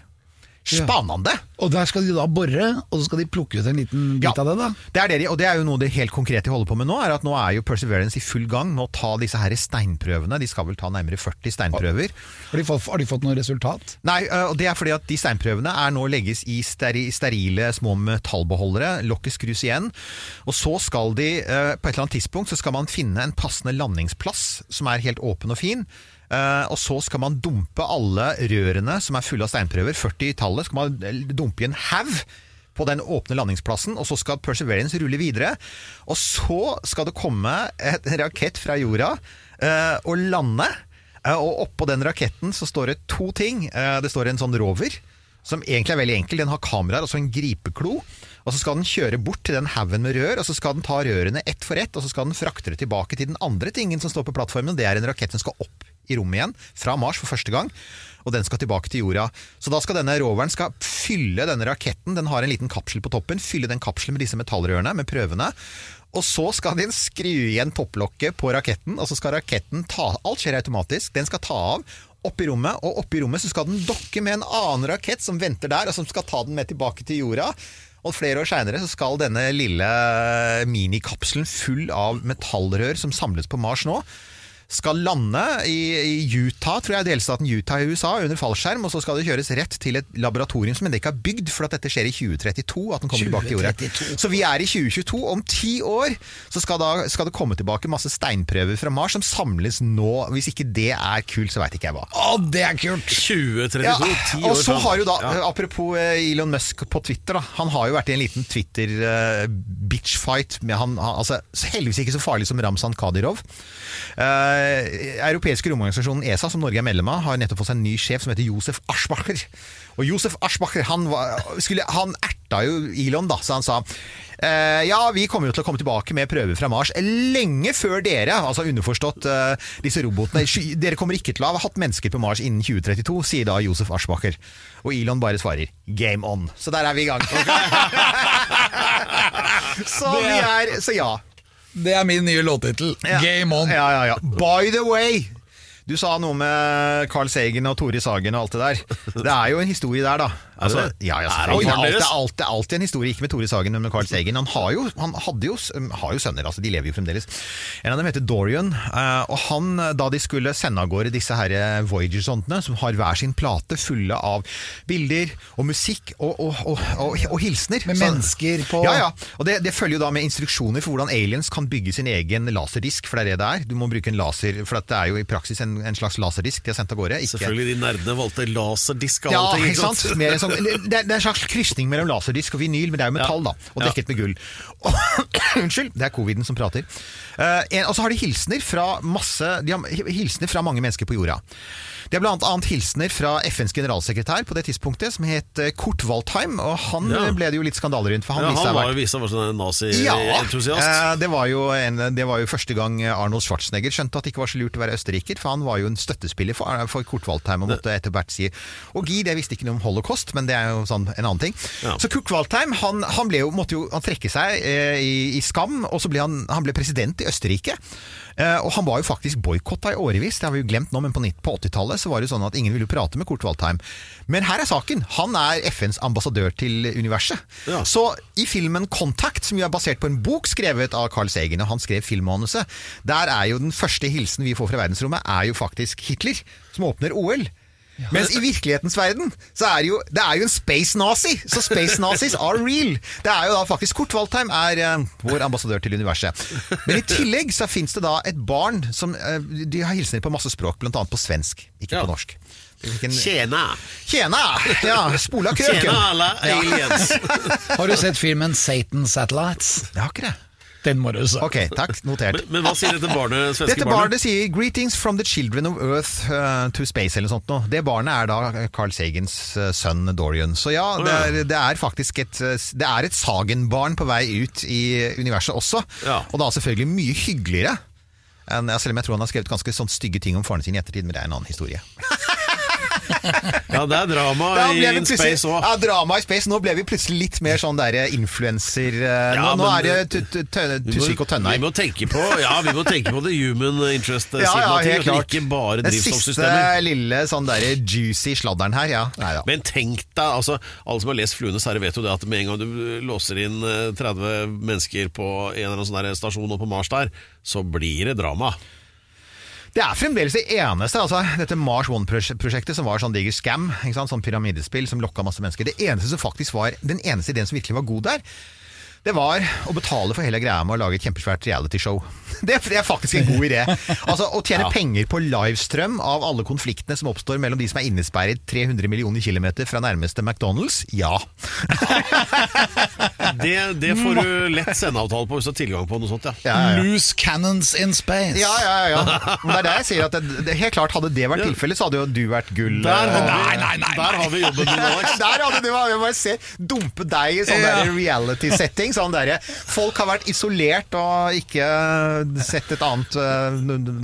[SPEAKER 4] Spennende!
[SPEAKER 2] Og der skal de da bore, og så skal de plukke ut en liten bit
[SPEAKER 4] Ja.
[SPEAKER 2] av det, da.
[SPEAKER 4] Det er det de, og det er jo noe det helt konkrete de holder på med nå, er at nå er jo Perseverance i full gang med å ta disse her steinprøvene. De skal vel ta nærmere 40 steinprøver.
[SPEAKER 2] Har de fått, har de fått noe resultat?
[SPEAKER 4] Nei, og det er fordi at de steinprøvene er nå legges i steri, sterile små metallbeholdere. Lokket skrus igjen. Og så skal de, på et eller annet tidspunkt, så skal man finne en passende landingsplass som er helt åpen og fin. Eh, og så skal man dumpe alle rørene som er fulle av steinprøver, 40 i tallet, skal man eh, dumpe i en haug på den åpne landingsplassen, og så skal Perseverance rulle videre. Og så skal det komme et rakett fra jorda eh, og lande. Eh, og oppå den raketten så står det to ting. Det står en sånn rover, som egentlig er veldig enkel. Den har kameraer og så en gripeklo. Og så skal den kjøre bort til den haugen med rør, og så skal den ta rørene ett for ett, og så skal den frakte det tilbake til den andre tingen som står på plattformen. Det er en rakett som skal opp i rommet igjen, fra Mars for første gang. Og den skal tilbake til jorda. Så da skal denne roveren skal fylle denne raketten. Den har en liten kapsel på toppen. Fylle den kapselen med disse metallrørene, med prøvene. Og så skal den skru igjen topplokket på raketten, og så skal raketten ta Alt skjer automatisk. Den skal ta av opp i rommet, og oppi rommet så skal den dokke med en annen rakett som venter der, og som skal ta den med tilbake til jorda. Og flere år seinere skal denne lille minikapselen full av metallrør som samles på Mars nå, skal lande i, i Utah, tror jeg, delstaten Utah i USA, under fallskjerm, og så skal det kjøres rett til et laboratorium som ennå ikke er bygd, for at dette skjer i 2032. at den kommer tilbake til jorda. Så vi er i 2022. Om ti år så skal, da, skal det komme tilbake masse steinprøver fra Mars som samles nå. Hvis ikke det er kult, så veit ikke jeg hva.
[SPEAKER 2] Å, det er kult!
[SPEAKER 1] 2032,
[SPEAKER 4] Ja,
[SPEAKER 1] ti år
[SPEAKER 4] og så har jo da,
[SPEAKER 1] Ja.
[SPEAKER 4] Apropos eh, Elon Musk på Twitter, da, han har jo vært i en liten Twitter-bitchfight med han, han altså, Heldigvis ikke så farlig som Ramzan Kadyrov. Eh, europeiske romorganisasjonen ESA, som Norge er medlem av, har nettopp fått seg en ny sjef som heter Josef Aschbacher. Og Josef Aschbacher han, var, skulle, han erta jo Elon, da, så han sa eh, ja, vi kommer jo til å komme tilbake med prøver fra Mars lenge før dere, altså underforstått eh, disse robotene. Dere kommer ikke til å ha hatt mennesker på Mars innen 2032, sier da Josef Aschbacher. Og Elon bare svarer 'game on'. Så der er vi i gang. så vi er Så ja.
[SPEAKER 2] Det er min nye låttittel.
[SPEAKER 4] Ja.
[SPEAKER 2] Game on!
[SPEAKER 4] Ja, ja, ja. By the way! Du sa noe med Carl Sagen og Tore Sagen og alt det der. Det er jo en historie der, da. Altså, ja, ja,
[SPEAKER 1] Er
[SPEAKER 4] selvfølgelig. det, er alltid, alltid, alltid en historie, ikke med Tore Sagen, men med Carl Sagen. Han har jo, han hadde jo, har jo sønner, altså de lever jo fremdeles. En av dem heter Dorian, eh, og han, da de skulle sende av gårde disse her Voyager-sondene, som har hver sin plate fulle av bilder og musikk og, og, og, og, og hilsener
[SPEAKER 2] Med mennesker på
[SPEAKER 4] Ja, ja. Og det, det følger jo da med instruksjoner for hvordan aliens kan bygge sin egen laserdisk, for det er det det er. Du må bruke en laser, for det er jo i praksis en, en slags laserdisk de har sendt av gårde. Ikke,
[SPEAKER 1] Selvfølgelig, de nerdene valgte laserdisk av
[SPEAKER 4] ja,
[SPEAKER 1] alt.
[SPEAKER 4] ikke sant? Mer en sånn, det, det er en slags krysning mellom laserdisk og vinyl, men det er jo metall, da. Og dekket med gull. Og, unnskyld, det er coviden som prater. Uh, en, og så har de hilsener fra masse De har hilsener fra mange mennesker på jorda. De er annet hilsener fra FNs generalsekretær på det tidspunktet, som het eh, Kurt Waldheim. Og han
[SPEAKER 1] Ja.
[SPEAKER 4] eh, ble det jo litt skandaler rundt, for han
[SPEAKER 1] Ja, han
[SPEAKER 4] seg
[SPEAKER 1] var jo vist seg sånn
[SPEAKER 4] ja,
[SPEAKER 1] nazi-entusiast.
[SPEAKER 4] eh, det, var en, det var jo første gang Arnold Schwarzenegger skjønte at det ikke var så lurt å være østerriker, for han var jo en støttespiller for, for Kurt Waldheim og måtte etter hvert si Og gi, det visste ikke noe om holocaust, men det er jo sånn en annen ting.
[SPEAKER 1] Ja.
[SPEAKER 4] Så Kurt Waldheim han, han jo, måtte jo trekke seg eh, i, i skam, og så ble han, han ble president i Østerrike. Eh, og han var jo faktisk boikotta i årevis, det har vi jo glemt nå, men på, på 80-tallet så var det jo sånn at ingen ville prate med Kurt Waldheim. Men her er saken. Han er FNs ambassadør til universet.
[SPEAKER 1] Ja.
[SPEAKER 4] Så i filmen Contact, som jo er basert på en bok skrevet av Carl Sagen, og han skrev filmmanuset, der er jo den første hilsen vi får fra verdensrommet, er jo faktisk Hitler, som åpner OL. Mens i virkelighetens verden så er det jo, det er jo en space nazi! Så space nazis are real! Det er jo da faktisk Kurt Waldheim er uh, vår ambassadør til universet. Men i tillegg så fins det da et barn som uh, De har hilsener på masse språk, bl.a. på svensk, ikke
[SPEAKER 1] Ja.
[SPEAKER 4] på norsk. Hvilken-
[SPEAKER 1] Tjena!
[SPEAKER 4] Tjena! Ja, spola krøken!
[SPEAKER 1] Tjena alle aliens!
[SPEAKER 2] Har du sett filmen Satan Satellites?
[SPEAKER 4] Jeg har ikke det.
[SPEAKER 2] Den må du se.
[SPEAKER 4] Ok, takk. Notert.
[SPEAKER 1] Men, men hva sier dette barnet, svenske
[SPEAKER 4] Dette
[SPEAKER 1] barnet?
[SPEAKER 4] barnet sier 'Greetings from the children of earth uh, to space' eller noe sånt. Nå. Det barnet er da Carl Sagans uh, sønn Dorian. Så ja, det er, det er faktisk et uh, Det er et Sagen-barn på vei ut i universet også.
[SPEAKER 1] Ja.
[SPEAKER 4] Og da selvfølgelig mye hyggeligere. En, selv om jeg tror han har skrevet ganske sånn stygge ting om faren sin i ettertid, men det er en annen historie.
[SPEAKER 1] Ja, det er drama i space òg.
[SPEAKER 4] Ja, drama i space. Nå ble vi plutselig litt mer sånn derre influenser uh,
[SPEAKER 1] Ja,
[SPEAKER 4] Nå, nå er det Tu- Tu- Tu- Tusvik og
[SPEAKER 1] Vi må tenke på Ja, vi må tenke på the human interest-siden
[SPEAKER 4] Ja, ja,
[SPEAKER 1] ting,
[SPEAKER 4] helt klart.
[SPEAKER 1] ikke bare
[SPEAKER 4] Den siste lille sånn der juicy sladderen her, ja. Nei ja.
[SPEAKER 1] Men tenk deg, altså alle som har lest 'Fluenes herre', vet jo det at med en gang du låser inn eh, 30 mennesker på en eller annen sånn stasjon oppe på Mars der, så blir det drama.
[SPEAKER 4] Det er fremdeles det eneste, altså dette Mars One-prosjektet som var sånn diger scam, sånn pyramidespill som lokka masse mennesker. Det eneste som faktisk var, Den eneste ideen som virkelig var god der, det var å betale for hele greia med å lage et kjempesvært realityshow. Det, er- det er faktisk en god idé. Altså Å tjene penger på livestrøm av alle konfliktene som oppstår mellom de som er innesperret 300 millioner kilometer fra nærmeste McDonald's, ja.
[SPEAKER 1] Det, det får du lett sendeavtale på hvis du har tilgang på noe sånt, ja.
[SPEAKER 4] Ja, ja, ja.
[SPEAKER 2] Loose cannons in space.
[SPEAKER 4] Ja, ja, ja. Men det er der jeg sier at det, det, helt klart hadde det vært tilfellet, så hadde jo du vært gull.
[SPEAKER 1] Der har vi,
[SPEAKER 2] Nei, nei, nei,
[SPEAKER 1] Der har vi jobben din, Alex.
[SPEAKER 4] Der hadde du jeg bare se, dumpe deg i sånn
[SPEAKER 2] Ja.
[SPEAKER 4] der reality-setting. Sånn der, folk har vært isolert og ikke sett et annet uh,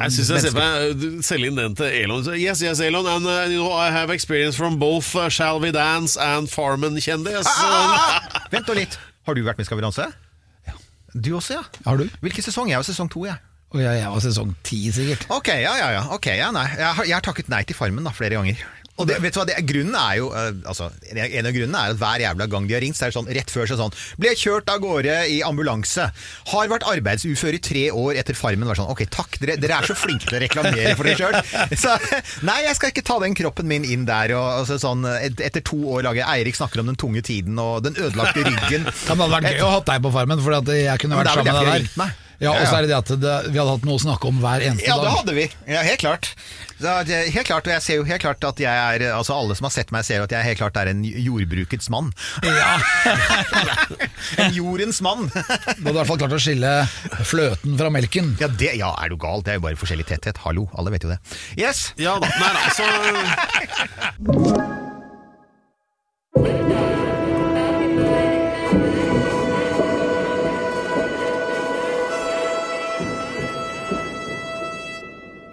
[SPEAKER 1] Jeg synes jeg ser meg selge inn den til Elon. Yes, yes, Elon, and uh, you know, I have experience from both uh, Shall We Dance and Farmen-kjendis.
[SPEAKER 4] Ah, ah, ah! Vent nå litt. Har du vært med i Skal vi danse? Ja. Du også, ja.
[SPEAKER 2] Har du?
[SPEAKER 4] Hvilken sesong? Jeg var sesong to, jeg.
[SPEAKER 2] Og jeg, jeg var sesong ti, sikkert.
[SPEAKER 4] Ok, ja, ja, ja. Ok, ja nei. Jeg har, jeg har takket nei til Farmen da, flere ganger. Og det, vet du hva, det, grunnen er jo eh, altså, En av grunnene er at hver jævla gang de har ringt, så er det sånn rett før så sånn Ble kjørt av gårde i ambulanse. Har vært arbeidsufør i tre år etter Farmen. Var sånn, ok, takk, dere, dere er så flinke til å reklamere for dere sjøl. Nei, jeg skal ikke ta den kroppen min inn der. Og, altså, sånn, et, etter to år lager Eirik snakker om den tunge tiden og den ødelagte ryggen.
[SPEAKER 2] Det hadde vært gøy å ha deg på Farmen, for jeg kunne vært sammen med deg der. Ja, og så er det det at det, vi hadde hatt noe å snakke om hver eneste dag.
[SPEAKER 4] Ja, det hadde vi. Ja, helt klart. Helt klart. Og jeg ser jo helt klart at jeg er Altså Alle som har sett meg, ser jo at jeg helt klart er en jordbrukets mann. Ja. en jordens mann.
[SPEAKER 2] Du hadde i hvert fall klart å skille fløten fra melken.
[SPEAKER 4] ja, det, ja, er du gal? Det er jo bare forskjellig tetthet. Hallo, alle vet jo det. Yes.
[SPEAKER 1] Ja da. Nei, da, så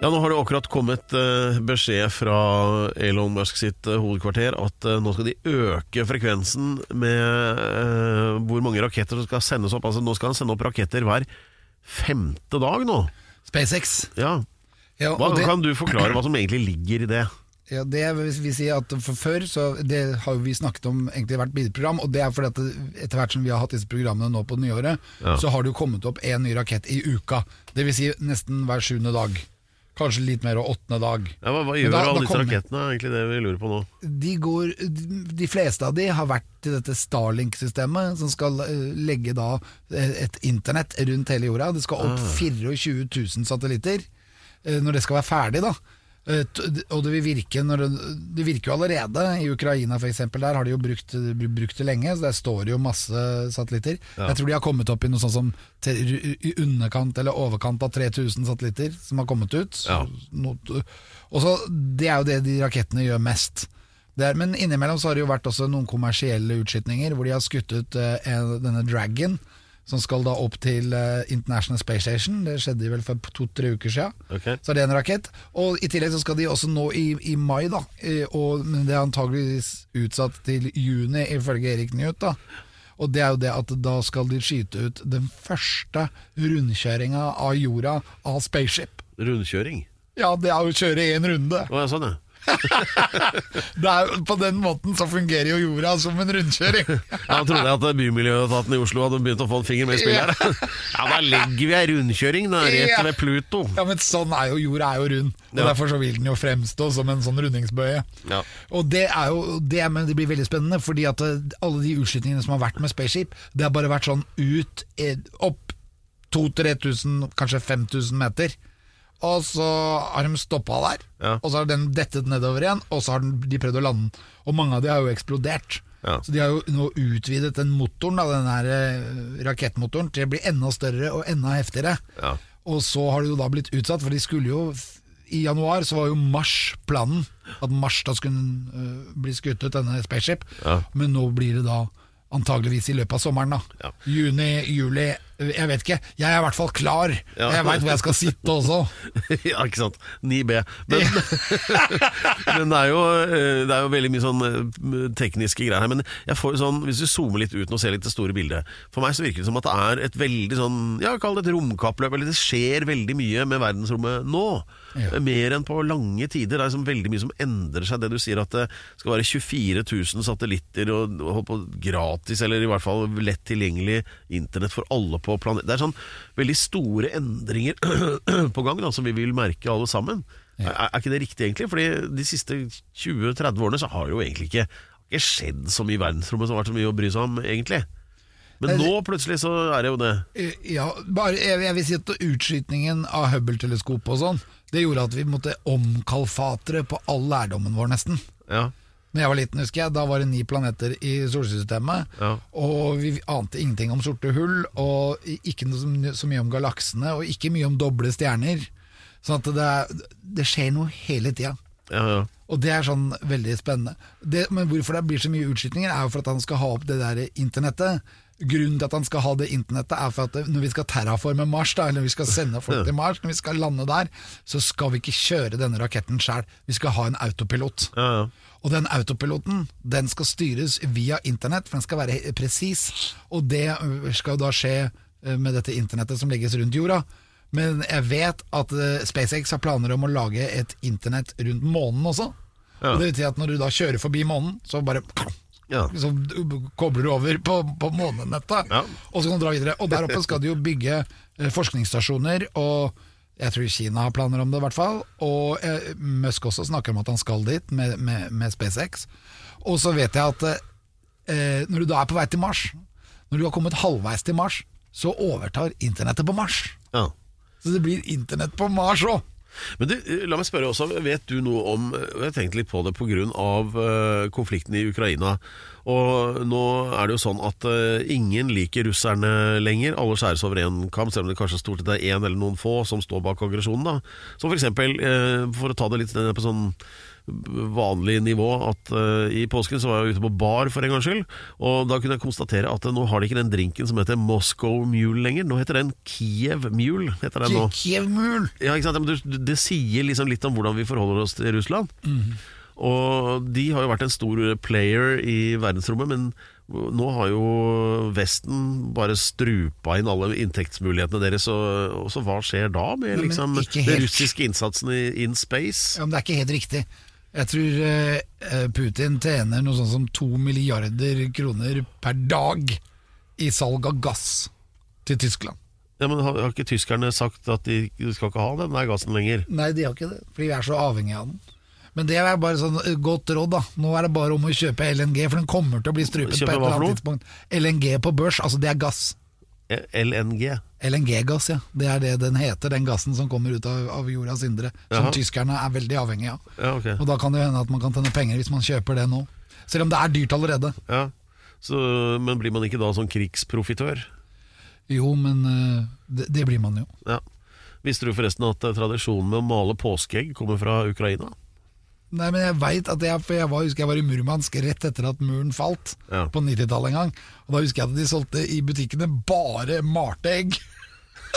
[SPEAKER 1] Ja, Nå har det akkurat kommet eh, beskjed fra Elon Musk sitt eh, hovedkvarter at eh, nå skal de øke frekvensen med hvor mange raketter som skal sendes opp. Altså Nå skal han sende opp raketter hver femte dag nå.
[SPEAKER 2] SpaceX.
[SPEAKER 1] Ja.
[SPEAKER 2] Ja,
[SPEAKER 1] Hva,
[SPEAKER 2] det,
[SPEAKER 1] kan du forklare hva som egentlig ligger i det?
[SPEAKER 2] ja, det vil vi si at for før så Det har vi snakket om egentlig hvert bilprogram, og det er fordi at etter hvert som vi har hatt disse programmene nå på nyåret,
[SPEAKER 1] Ja.
[SPEAKER 2] så har det jo kommet opp en ny rakett i uka. Det vil si nesten hver sjuende dag. Kanskje litt mer og åttende dag.
[SPEAKER 1] Ja, hva, hva gjør
[SPEAKER 2] da-
[SPEAKER 1] alle disse rakettene? er egentlig det vi lurer på nå.
[SPEAKER 2] de, går, de fleste av de har vært til dette Starlink-systemet, som skal eh, legge da eh, et internett rundt hele jorda. Det skal opp 24 000 satellitter eh, når det skal være ferdig. da. Eh, Og det vil virke når det, det virker jo allerede. I Ukraina eksempel, der har de jo brukt, brukt det lenge, så der står det jo masse satellitter. Jeg tror de har kommet opp i noe sånt som til, i underkant eller overkant av 3000 satellitter som har kommet ut.
[SPEAKER 1] Ja.
[SPEAKER 2] Og så, Det er jo det de rakettene gjør mest. Det er, men innimellom så har det jo vært også noen kommersielle utskytninger hvor de har skutt ut eh, denne Dragon, som skal da opp til eh, International Space Station. Det skjedde vel for to-tre uker siden.
[SPEAKER 1] Okay.
[SPEAKER 2] Så er det en rakett. Og i tillegg så skal de også nå i, i mai, da. Og, det er antageligvis utsatt til juni, ifølge Erik Newt. da Og det er jo det at da skal de skyte ut den første rundkjøringa av jorda av spaceship.
[SPEAKER 1] Rundkjøring.
[SPEAKER 2] Ja, det er å kjøre én runde.
[SPEAKER 1] Å sånn, ja.
[SPEAKER 2] Er, på den måten så fungerer jo jorda som en rundkjøring.
[SPEAKER 1] Ja, Da trodde jeg at Bymiljøetaten i Oslo hadde begynt å få en finger med i spillet her. Ja, da legger vi ei rundkjøring da, rett ved Pluto.
[SPEAKER 2] Ja, men sånn er jo jorda er jo rund, og
[SPEAKER 1] Ja.
[SPEAKER 2] derfor så vil den jo fremstå som en sånn rundingsbøye.
[SPEAKER 1] Ja.
[SPEAKER 2] Og det er jo det, men det blir veldig spennende, fordi at eh, alle de utskytingene som har vært med Spaceship, det har bare vært sånn ut, eh, opp 2000-3000, kanskje 5000 meter. Og så har de stoppa der,
[SPEAKER 1] Ja.
[SPEAKER 2] og så har den dettet nedover igjen, og så har de prøvd å lande den. Og mange av de har jo eksplodert.
[SPEAKER 1] Ja.
[SPEAKER 2] Så de har jo nå utvidet den motoren, da, den her eh, rakettmotoren, til å bli enda større og enda heftigere.
[SPEAKER 1] Ja.
[SPEAKER 2] Og så har det jo da blitt utsatt, for de skulle jo I januar så var jo Mars planen. At Mars da skulle uh, bli skutt ut, denne Spaceship. Men nå blir det da antageligvis i løpet av sommeren, da. Juni, juli, jeg vet ikke. Jeg er i hvert fall klar.
[SPEAKER 1] Ja.
[SPEAKER 2] Jeg veit hvor jeg skal sitte også.
[SPEAKER 1] ja, ikke sant. 9B. Men, men det, er jo, eh, det er jo veldig mye sånn eh, tekniske greier her. Men jeg får sånn, hvis du zoomer litt ut og ser litt det store bildet For meg så virker det som at det er et veldig sånn Ja, kall det et romkappløp. Eller det skjer veldig mye med verdensrommet nå.
[SPEAKER 2] Ja.
[SPEAKER 1] Mer enn på lange tider. Det er liksom veldig mye som endrer seg. Det du sier at det skal være 24 000 satellitter og, og gratis, eller i hvert fall lett tilgjengelig internett for alle på planeten. Det er sånn veldig store endringer på gang da, som vi vil merke alle sammen. Er, er ikke det riktig, egentlig? Fordi de siste 20-30 årene så har jo egentlig ikke, ikke skjedd så mye i verdensrommet som har vært så mye å bry seg om, egentlig. Men nå plutselig så er det jo det.
[SPEAKER 2] Eh, Ja, bare, jeg, jeg vil si at utskytningen av Hubble-teleskopet og sånn, det gjorde at vi måtte omkalfatre på all lærdommen vår, nesten.
[SPEAKER 1] Ja,
[SPEAKER 2] Når jeg var liten, husker jeg, da var det ni planeter i solsystemet.
[SPEAKER 1] Ja.
[SPEAKER 2] Og vi ante ingenting om sorte hull, og ikke så, så mye om galaksene, og ikke mye om doble stjerner. Sånn at det, er- det skjer noe hele tida.
[SPEAKER 1] ja, ja.
[SPEAKER 2] Og det er sånn veldig spennende. Det, men hvorfor det blir så mye utskytninger, er jo for at han skal ha opp det der internettet. Grunnen til at han skal ha det internettet, er for at når vi skal terraforme Mars, da, eller vi skal sende folk til Mars, når vi skal lande der, så skal vi ikke kjøre denne raketten sjøl. Vi skal ha en autopilot.
[SPEAKER 1] ja, ja.
[SPEAKER 2] Og den autopiloten den skal styres via internett, for den skal være presis. Og det skal jo da skje med dette internettet som legges rundt jorda. Men jeg vet at SpaceX har planer om å lage et internett rundt månen også.
[SPEAKER 1] Ja.
[SPEAKER 2] Og det si at når du da kjører forbi månen, så bare
[SPEAKER 1] Ja.
[SPEAKER 2] så kobler du over på, på månenettet,
[SPEAKER 1] Ja.
[SPEAKER 2] og så kan du dra videre. Og der oppe skal de jo bygge eh, forskningsstasjoner, og jeg tror Kina har planer om det, i hvert fall. Og eh, Musk også snakker om at han skal dit med, med, med SpaceX. Og så vet jeg at eh, når du da er på vei til Mars, når du har kommet halvveis til Mars, så overtar internettet på Mars.
[SPEAKER 1] ja.
[SPEAKER 2] Så det blir internett på Mars òg.
[SPEAKER 1] Men du, la meg spørre også, vet du noe om Jeg har tenkt litt på det pga. Uh, konflikten i Ukraina. Og nå er det jo sånn at eh, ingen liker russerne lenger. Alle skjæres over én kam, selv om det kanskje stort sett er én eller noen få som står bak aggresjonen. da. Som for eksempel, eh, for å ta det litt ned på sånn vanlig nivå at uh, i påsken så var jeg ute på bar for en gangs skyld, og da kunne jeg konstatere at uh, nå har de ikke den drinken som heter Moscow Mule lenger. Nå heter den Kiev Mule. heter den nå.
[SPEAKER 2] Kiev Mule!
[SPEAKER 1] Ja, ikke sant? Men du- Det sier liksom litt om hvordan vi forholder oss til Russland. Og de har jo vært en stor player i verdensrommet, men nå har jo Vesten bare strupa inn alle inntektsmulighetene deres. Og så hva skjer da med liksom, den russiske innsatsen i in space?
[SPEAKER 2] Ja, men det er ikke helt riktig. Jeg tror eh, eh, Putin tjener noe sånn som to milliarder kroner per dag i salg av gass til Tyskland.
[SPEAKER 1] Ja, men Har ikke tyskerne sagt at de skal ikke ha den der gassen lenger?
[SPEAKER 2] Nei, de har ikke det, fordi vi er så avhengige av den. Men det er bare sånn eh, godt råd, da. Nå er det bare om å kjøpe LNG, for den kommer til å bli strupet på et eller annet tidspunkt. LNG på børs, altså det er gass.
[SPEAKER 1] LNG?
[SPEAKER 2] LNG-gass, ja. Det er det den heter, den gassen som kommer ut av, av jordas indre. Som
[SPEAKER 1] Jaha.
[SPEAKER 2] tyskerne er veldig avhengige av.
[SPEAKER 1] Ja, ok.
[SPEAKER 2] Og da kan det hende at man kan tjene penger hvis man kjøper det nå. Selv om det er dyrt allerede.
[SPEAKER 1] Ja. Så, men blir man ikke da sånn krigsprofitør?
[SPEAKER 2] Jo, men eh, det, det blir man jo.
[SPEAKER 1] Ja. Visste du forresten at eh, tradisjonen med å male påskeegg kommer fra Ukraina?
[SPEAKER 2] Nei, men jeg veit at jeg, for jeg var, husker jeg var i Murmansk rett etter at muren falt,
[SPEAKER 1] Ja.
[SPEAKER 2] på 90-tallet en gang. Og da husker jeg at de solgte i butikkene bare malte egg.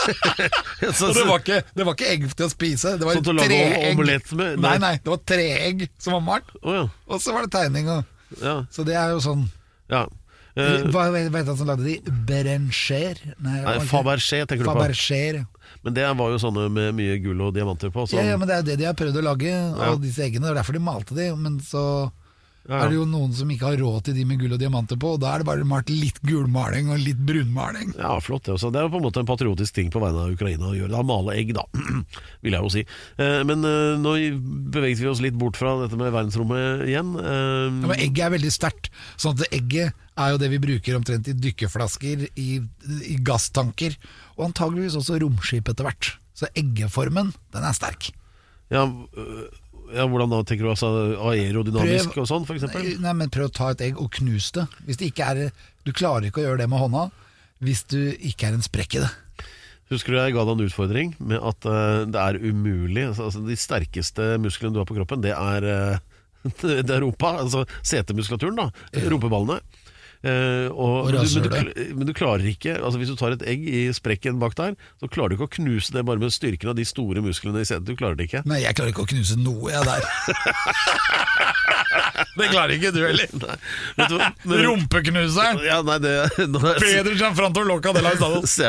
[SPEAKER 2] Og det var ikke, det var ikke egg til å spise, det var treegg. Nei,
[SPEAKER 1] Nei.
[SPEAKER 2] nei, det var treegg som var malt,
[SPEAKER 1] oh, ja.
[SPEAKER 2] og så var det tegning. Og,
[SPEAKER 1] ja.
[SPEAKER 2] så det er jo sånn
[SPEAKER 1] ja. Uh,
[SPEAKER 2] Hva hva heter han som lagde de? Berencher? Nei,
[SPEAKER 1] Nei, Fabergé tenker du på.
[SPEAKER 2] Faberger. Ja.
[SPEAKER 1] Men det var jo sånne med mye gull og diamanter på.
[SPEAKER 2] Ja,
[SPEAKER 1] Sånn.
[SPEAKER 2] ja, men det er jo det de har prøvd å lage,
[SPEAKER 1] Ja.
[SPEAKER 2] alle disse eggene. Det er derfor de malte de. Men så
[SPEAKER 1] Ja, ja.
[SPEAKER 2] er det jo noen som ikke har råd til de med gull og diamanter på, og da er det bare malt litt gulmaling og litt brunmaling.
[SPEAKER 1] Ja, flott det også. Det er jo på en måte en patriotisk ting på vegne av Ukraina å gjøre. Da Male egg, da, vil jeg jo si. Eh, Men eh, nå beveget vi oss litt bort fra dette med verdensrommet igjen. Eh,
[SPEAKER 2] Ja, men egget er veldig sterkt. Sånn at egget er jo det vi bruker omtrent i dykkerflasker, i, i gasstanker, og antageligvis også romskip etter hvert. Så eggeformen, den er sterk.
[SPEAKER 1] Ja, øh, ja, hvordan da tenker du? Altså aerodynamisk
[SPEAKER 2] Prøv-
[SPEAKER 1] og sånn, eksempel?
[SPEAKER 2] Nei, men prøv å ta et egg og knus det. Hvis det ikke er Du klarer ikke å gjøre det med hånda hvis du ikke er en sprekk i det.
[SPEAKER 1] Husker du jeg ga deg en utfordring med at uh, det er umulig altså, altså, De sterkeste musklene du har på kroppen, det er, uh, det er rumpa. Altså setemuskulaturen, da. Rumpeballene. Eh, og,
[SPEAKER 2] Og
[SPEAKER 1] men, du, men, du, men du klarer ikke altså Hvis du tar et egg i sprekken bak der, så klarer du ikke å knuse det bare med styrken av de store musklene i setet. Du klarer det ikke.
[SPEAKER 2] Nei, jeg klarer ikke å knuse noe, jeg der. det klarer ikke du heller. Rumpeknuseren!
[SPEAKER 1] Ja, nei, det nå er-
[SPEAKER 2] Gianfranto Loca de la.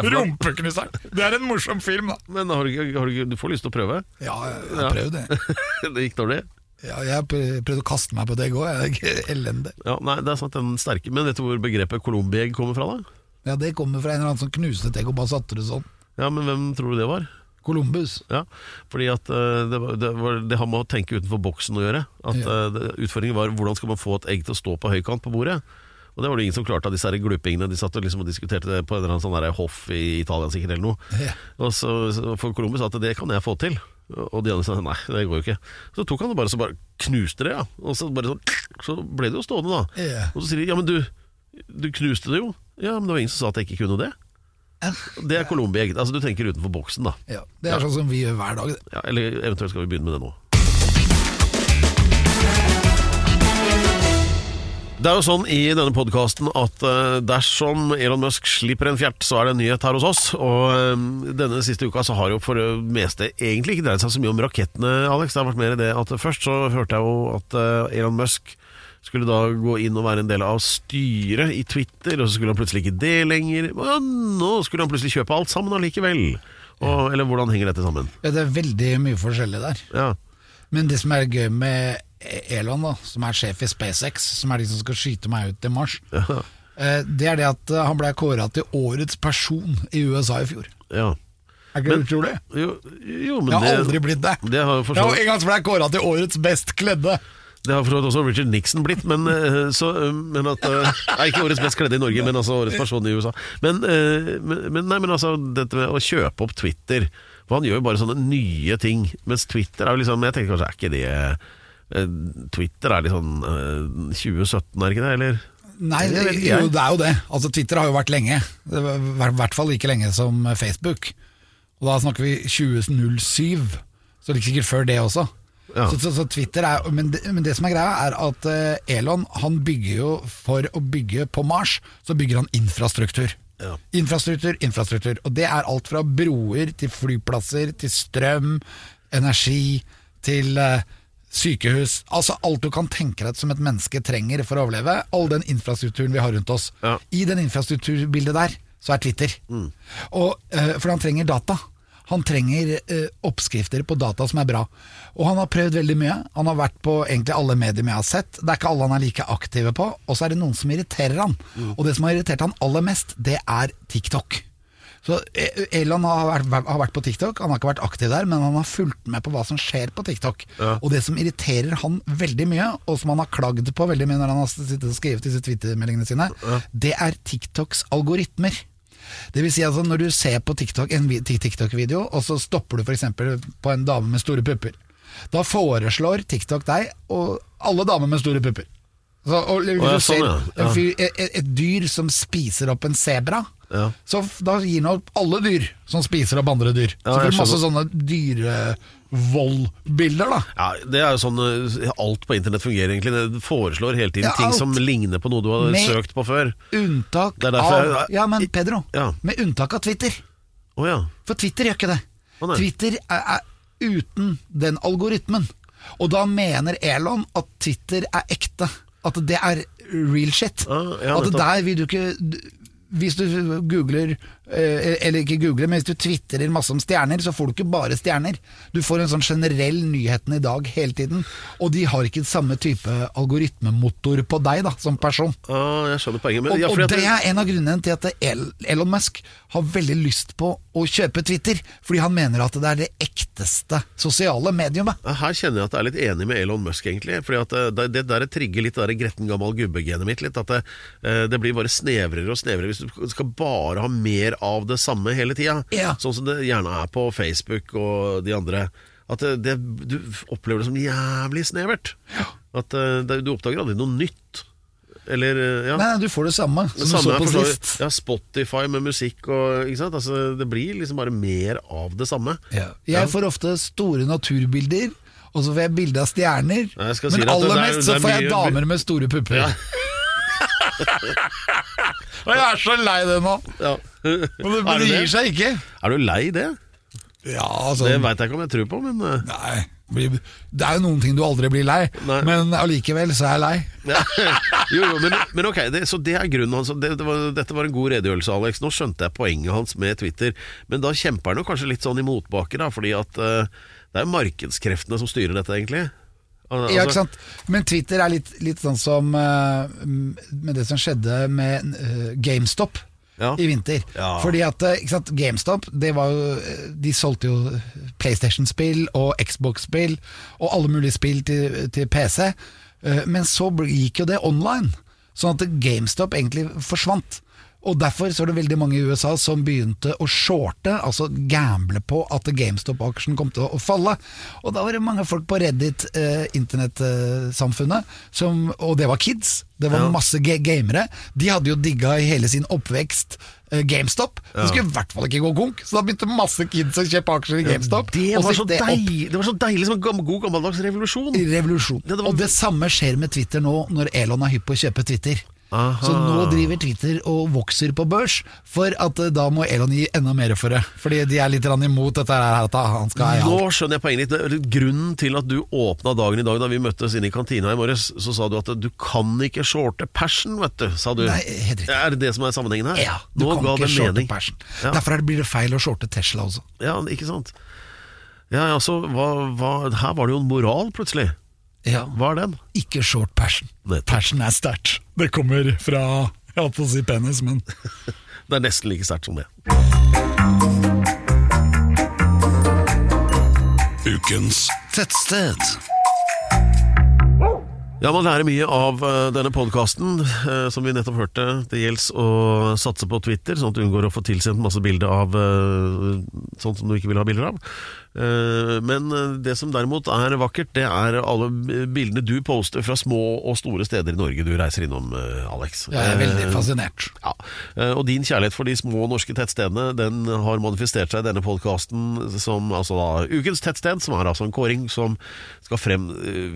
[SPEAKER 2] Rumpeknuseren! Det er en morsom film, da.
[SPEAKER 1] Men har du, har du, du får lyst til å prøve?
[SPEAKER 2] Ja, jeg har prøvd det.
[SPEAKER 1] det gikk dårlig?
[SPEAKER 2] Ja, jeg har prøvd prøvd å kaste meg på det i går. Er elendig.
[SPEAKER 1] Ja, nei, det er sant, den sterke Men vet du hvor begrepet colombiegg kommer fra, da?
[SPEAKER 2] Ja, Det kommer fra en eller annen som knuste et egg og bare satte det sånn.
[SPEAKER 1] Ja, men hvem tror du det var?
[SPEAKER 2] Columbus.
[SPEAKER 1] Ja, fordi at uh, det, var, det, var, det har med å tenke utenfor boksen å gjøre. At
[SPEAKER 2] Ja.
[SPEAKER 1] uh, Utfordringen var hvordan skal man få et egg til å stå på høykant på bordet. Og det var det ingen som klarte av disse her glupingene. De satt liksom og diskuterte det på en eller annen sånn hoff i Italia sikkert eller noe.
[SPEAKER 2] Ja.
[SPEAKER 1] Og så, For Columbus at det kan jeg få til. Og de andre sa nei, det går jo ikke. Så tok han det bare så bare knuste det, ja. Og så bare sånn Så ble det jo stående, da.
[SPEAKER 2] Yeah.
[SPEAKER 1] Og så sier de ja, men du, du knuste det jo. Ja, men det var ingen som sa at jeg ikke kunne det. Det er colombiegg. Altså du tenker utenfor boksen, da.
[SPEAKER 2] Ja, det er sånn som vi gjør hver dag.
[SPEAKER 1] Ja, eller eventuelt skal vi begynne med det nå. Det er jo sånn i denne podkasten at eh, dersom Elon Musk slipper en fjert, så er det en nyhet her hos oss. Og eh, denne siste uka så har jo for det meste egentlig ikke dreid seg så mye om rakettene, Alex. Det har vært mer det at først så hørte jeg jo at eh, Elon Musk skulle da gå inn og være en del av styret i Twitter, og så skulle han plutselig ikke det lenger. Og nå skulle han plutselig kjøpe alt sammen allikevel. Og, eller hvordan henger dette sammen?
[SPEAKER 2] Ja, det er veldig mye forskjellig der.
[SPEAKER 1] Ja,
[SPEAKER 2] Men det som er gøy med Elon, da, som er sjef i SpaceX, som er de som skal skyte meg ut til Mars, ja. det er det at eh, han ble kåra til årets person i USA i fjor.
[SPEAKER 1] ja.
[SPEAKER 2] Er ikke
[SPEAKER 1] Men-
[SPEAKER 2] det utrolig?
[SPEAKER 1] Jo, jo men
[SPEAKER 2] Jeg har
[SPEAKER 1] det,
[SPEAKER 2] aldri blitt det.
[SPEAKER 1] det har jo jeg
[SPEAKER 2] har en gang ble jeg kåra til årets best kledde.
[SPEAKER 1] Det har for så vidt også Richard Nixon blitt, men, eh, så, eh, men at eh, Nei, ikke årets best kledde i Norge, men altså årets person i USA. Men, eh, men, nei, men altså, dette med å kjøpe opp Twitter For han gjør jo bare sånne nye ting, mens Twitter er jo liksom Jeg tenker kanskje er ikke det eh, Twitter er litt sånn eh, 2017, er ikke det, eller?
[SPEAKER 2] Nei,
[SPEAKER 1] Det
[SPEAKER 2] jo, det er jo det. Altså, Twitter har jo vært lenge. I hvert fall like lenge som Facebook. Og da snakker vi 2007, så like sikkert før det også.
[SPEAKER 1] Ja.
[SPEAKER 2] Så, så, så Twitter er, men, det, men det som er greia, er at eh, Elon han bygger jo For å bygge på Mars, så bygger han infrastruktur.
[SPEAKER 1] Ja.
[SPEAKER 2] Infrastruktur, infrastruktur. Og det er alt fra broer til flyplasser, til strøm, energi, til eh, sykehus. Altså alt du kan tenke deg som et menneske trenger for å overleve. All den infrastrukturen vi har rundt oss.
[SPEAKER 1] Ja.
[SPEAKER 2] I den infrastrukturbildet der, så er Twitter. Og, uh, for han trenger data. Han trenger uh, oppskrifter på data som er bra. Og han har prøvd veldig mye. Han har vært på egentlig alle medier jeg har sett. Det er ikke alle han er like aktive på. Og så er det noen som irriterer han. Og det som har irritert han aller mest, det er TikTok. Så eh, Elon har vært, har vært på TikTok, han har ikke vært aktiv der, men han har fulgt med på hva som skjer på TikTok.
[SPEAKER 1] Ja.
[SPEAKER 2] Og det som irriterer han veldig mye, og som han har klagd på veldig mye når han har sittet og skrevet disse Twitter-meldingene sine, det er TikToks algoritmer. Det vil si altså Når du ser på TikTok, en TikTok-video, og så stopper du f.eks. på en dame med store pupper, da foreslår TikTok deg og alle damer med store pupper. Så, og,
[SPEAKER 1] og, ja,
[SPEAKER 2] ser
[SPEAKER 1] sånn, ja. Ja.
[SPEAKER 2] et, et dyr som spiser opp en sebra,
[SPEAKER 1] Ja.
[SPEAKER 2] så da gir han opp alle dyr som spiser opp andre dyr. Så får du masse
[SPEAKER 1] sånne
[SPEAKER 2] sånne dyrevoldbilder, da.
[SPEAKER 1] Ja, Det er jo sånn eh, alt på internett fungerer egentlig. Det foreslår hele tiden
[SPEAKER 2] Ja,
[SPEAKER 1] ting
[SPEAKER 2] alt.
[SPEAKER 1] som ligner på noe du har
[SPEAKER 2] Med-
[SPEAKER 1] søkt på før.
[SPEAKER 2] Unntak
[SPEAKER 1] Det er derfor
[SPEAKER 2] av
[SPEAKER 1] jeg-
[SPEAKER 2] Ja, men Pedro,
[SPEAKER 1] Ja.
[SPEAKER 2] med unntak av Twitter.
[SPEAKER 1] Å ja.
[SPEAKER 2] For Twitter gjør ikke det.
[SPEAKER 1] Å, nei.
[SPEAKER 2] Twitter er, er uten den algoritmen. Og da mener Elon at Twitter er ekte. At det er real shit.
[SPEAKER 1] Ah, ja,
[SPEAKER 2] at
[SPEAKER 1] nettopp.
[SPEAKER 2] der vil du ikke Hvis du googler, eller ikke google, men hvis du twitterer masse om stjerner, så får du ikke bare stjerner. Du får en sånn generell nyheten i dag hele tiden. Og de har ikke samme type algoritmemotor på deg da, som person.
[SPEAKER 1] Ah, jeg skjønner poenget. Men,
[SPEAKER 2] Og,
[SPEAKER 1] ja,
[SPEAKER 2] og det er en av grunnene til at Elon Musk har veldig lyst på å kjøpe Twitter, fordi han mener at det er det ekteste sosiale mediumet.
[SPEAKER 1] Her kjenner jeg at jeg er litt enig med Elon Musk, egentlig. Fordi eh, det, det der trigger litt det der gretten gammel gubbe-genet mitt litt. At det, eh, det blir bare snevrere og snevrere hvis du skal bare ha mer av det samme hele tida.
[SPEAKER 2] Ja.
[SPEAKER 1] Sånn som det gjerne er på Facebook og de andre. At det, det, du opplever det som jævlig snevert. At eh, det, du oppdager aldri noe nytt. Eller eh, ja.
[SPEAKER 2] Nei, du får det samme som
[SPEAKER 1] Det
[SPEAKER 2] du så på sist.
[SPEAKER 1] ja, Spotify med musikk og ikke sant? Altså, Det blir liksom bare mer av det samme.
[SPEAKER 2] Ja. Jeg får ofte store naturbilder, og så får jeg bilde av stjerner.
[SPEAKER 1] Nei, si
[SPEAKER 2] Men aller
[SPEAKER 1] er-
[SPEAKER 2] mest så får jeg
[SPEAKER 1] mye-
[SPEAKER 2] damer med store pupper.
[SPEAKER 1] Ja.
[SPEAKER 2] og jeg er så lei det nå!
[SPEAKER 1] Ja.
[SPEAKER 2] Det,
[SPEAKER 1] er,
[SPEAKER 2] det gir seg ikke.
[SPEAKER 1] er du lei det?
[SPEAKER 2] Ja, altså
[SPEAKER 1] Det veit jeg ikke om jeg tror på, men eh,
[SPEAKER 2] Nei, det er jo noen ting du aldri blir lei,
[SPEAKER 1] Nei.
[SPEAKER 2] men allikevel så er jeg lei.
[SPEAKER 1] ja. Jo, jo, men, men ok, det, så det er grunnen hans. Det, det var, dette var en god redegjørelse, Alex. Nå skjønte jeg poenget hans med Twitter, men da kjemper han jo kanskje litt sånn i motbakke, da, fordi at uh, det er jo markedskreftene som styrer dette, egentlig. Al-
[SPEAKER 2] Ja, ikke
[SPEAKER 1] altså-
[SPEAKER 2] sant? Men Twitter er litt, litt sånn som uh, med det som skjedde med uh, GameStop
[SPEAKER 1] Ja.
[SPEAKER 2] i vinter.
[SPEAKER 1] Ja.
[SPEAKER 2] Fordi at eh, sant? GameStop det var jo, eh, De solgte jo PlayStation-spill og Xbox-spill og alle mulige spill til, til PC. eh, men så gikk jo det online, sånn at GameStop egentlig forsvant. Og Derfor så er det veldig mange i USA som begynte å shorte, altså gamble på at GameStop-aksjen kom til å falle. Og da var det mange folk på Reddit, eh, internettsamfunnet, eh, og det var kids. Det var
[SPEAKER 1] Ja.
[SPEAKER 2] masse gamere. De hadde jo digga i hele sin oppvekst eh, GameStop. Det skulle i hvert fall ikke gå konk, så da begynte masse kids å kjøpe aksjer i GameStop.
[SPEAKER 1] Det var,
[SPEAKER 2] det
[SPEAKER 1] det var så deilig som en god gammeldags revolusjon.
[SPEAKER 2] revolusjon.
[SPEAKER 1] Ja, det var-
[SPEAKER 2] Og det samme skjer med Twitter nå, når Elon er hypp på å kjøpe Twitter.
[SPEAKER 1] Aha.
[SPEAKER 2] Så nå driver Twitter og vokser på børs, for at eh, da må Elon gi enda mer for det. Fordi de er litt imot dette her, at han skal ha
[SPEAKER 1] Nå skjønner jeg poenget ditt. Grunnen til at du åpna dagen i dag da vi møttes inne i kantina i morges, så sa du at du kan ikke shorte passion, vet du. Sa du.
[SPEAKER 2] Nei, helt riktig.
[SPEAKER 1] Er det det som er sammenhengen her?
[SPEAKER 2] Ja, du
[SPEAKER 1] Nå
[SPEAKER 2] kan ikke shorte
[SPEAKER 1] mening. Ja.
[SPEAKER 2] Derfor er blir det feil å shorte Tesla også.
[SPEAKER 1] Ja, ikke sant. Ja, ja, så hva, hva, Her var det jo en moral, plutselig.
[SPEAKER 2] Ja.
[SPEAKER 1] Hva er den?
[SPEAKER 2] Ikke short passion.
[SPEAKER 1] Persen
[SPEAKER 2] Passion er sterkt. Det kommer fra Jeg holdt på å si penis, men
[SPEAKER 1] Det er nesten like sterkt som det.
[SPEAKER 2] Ukens tettsted.
[SPEAKER 1] Ja, man lærer mye av eh, denne podkasten, som vi nettopp hørte. Det gjelder å satse på Twitter, sånn at du unngår å få tilsendt masse bilder av eh, sånt som du ikke vil ha bilder av. Eh, men eh, det som derimot er vakkert, det er alle bildene du poster fra små og store steder i Norge du reiser innom, eh, Alex.
[SPEAKER 2] Jeg er veldig fascinert.
[SPEAKER 1] Ja, og din kjærlighet for de små norske tettstedene Den har manifestert seg i denne podkasten som altså da ukens tettsted, som er altså en kåring som skal frem,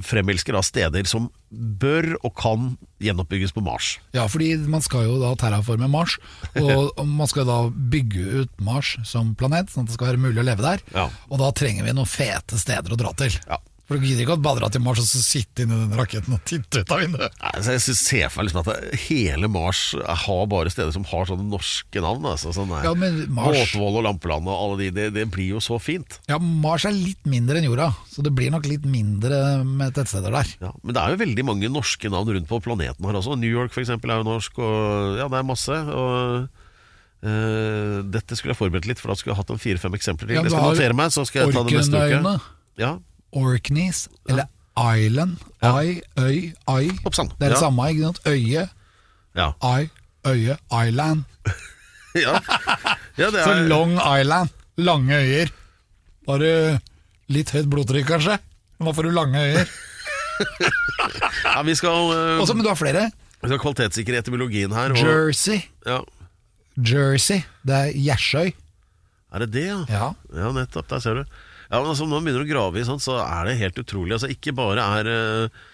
[SPEAKER 1] fremelske da steder som bør og kan gjenoppbygges på Mars.
[SPEAKER 2] Ja, fordi man skal jo da terraforme Mars, og og man skal da bygge ut Mars som planet, sånn at det skal være mulig å leve der.
[SPEAKER 1] Ja.
[SPEAKER 2] Og da trenger vi noen fete steder å dra til.
[SPEAKER 1] Ja.
[SPEAKER 2] For du gidder ikke å badere til Mars og så sitte inni den raketten og titte ut av vinduet.
[SPEAKER 1] Nei, så Jeg ser for meg liksom at hele Mars har bare steder som har sånne norske navn. Altså, sånne
[SPEAKER 2] Ja, men Mars-
[SPEAKER 1] Båtvoll og Lampeland og alle de, det, det blir jo så fint.
[SPEAKER 2] Ja, Mars er litt mindre enn jorda, så det blir nok litt mindre med tettsteder der.
[SPEAKER 1] Ja, men det er jo veldig mange norske navn rundt på planeten her også. New York eksempel er jo norsk, og ja, det er masse. Og Uh, dette skulle jeg forberedt litt, for da skulle jeg hatt en fire-fem eksempler til.
[SPEAKER 2] Ja,
[SPEAKER 1] jeg skal notere meg, så skal jeg ta det neste uke. Ja,
[SPEAKER 2] Orkneys, eller Island. Ai, øy, ai.
[SPEAKER 1] Oppsann.
[SPEAKER 2] Det er det samme, ikke sant? Øye,
[SPEAKER 1] ja.
[SPEAKER 2] ai, øye, island.
[SPEAKER 1] ja. ja det
[SPEAKER 2] Så
[SPEAKER 1] er,
[SPEAKER 2] Long Island. Lange øyer. Bare litt høyt blodtrykk, kanskje. Nå får du lange øyer.
[SPEAKER 1] ja, vi skal, uh...
[SPEAKER 2] Også, men du har flere.
[SPEAKER 1] vi skal kvalitetssikre etymologien her. Og,
[SPEAKER 2] Jersey.
[SPEAKER 1] ja.
[SPEAKER 2] Jersey. Det er Gjersøy.
[SPEAKER 1] Er det det, ja?
[SPEAKER 2] Ja.
[SPEAKER 1] Ja, nettopp. Der ser du. Ja, men altså, Når man begynner å grave i sånt, så er det helt utrolig. Altså, Ikke bare er eh,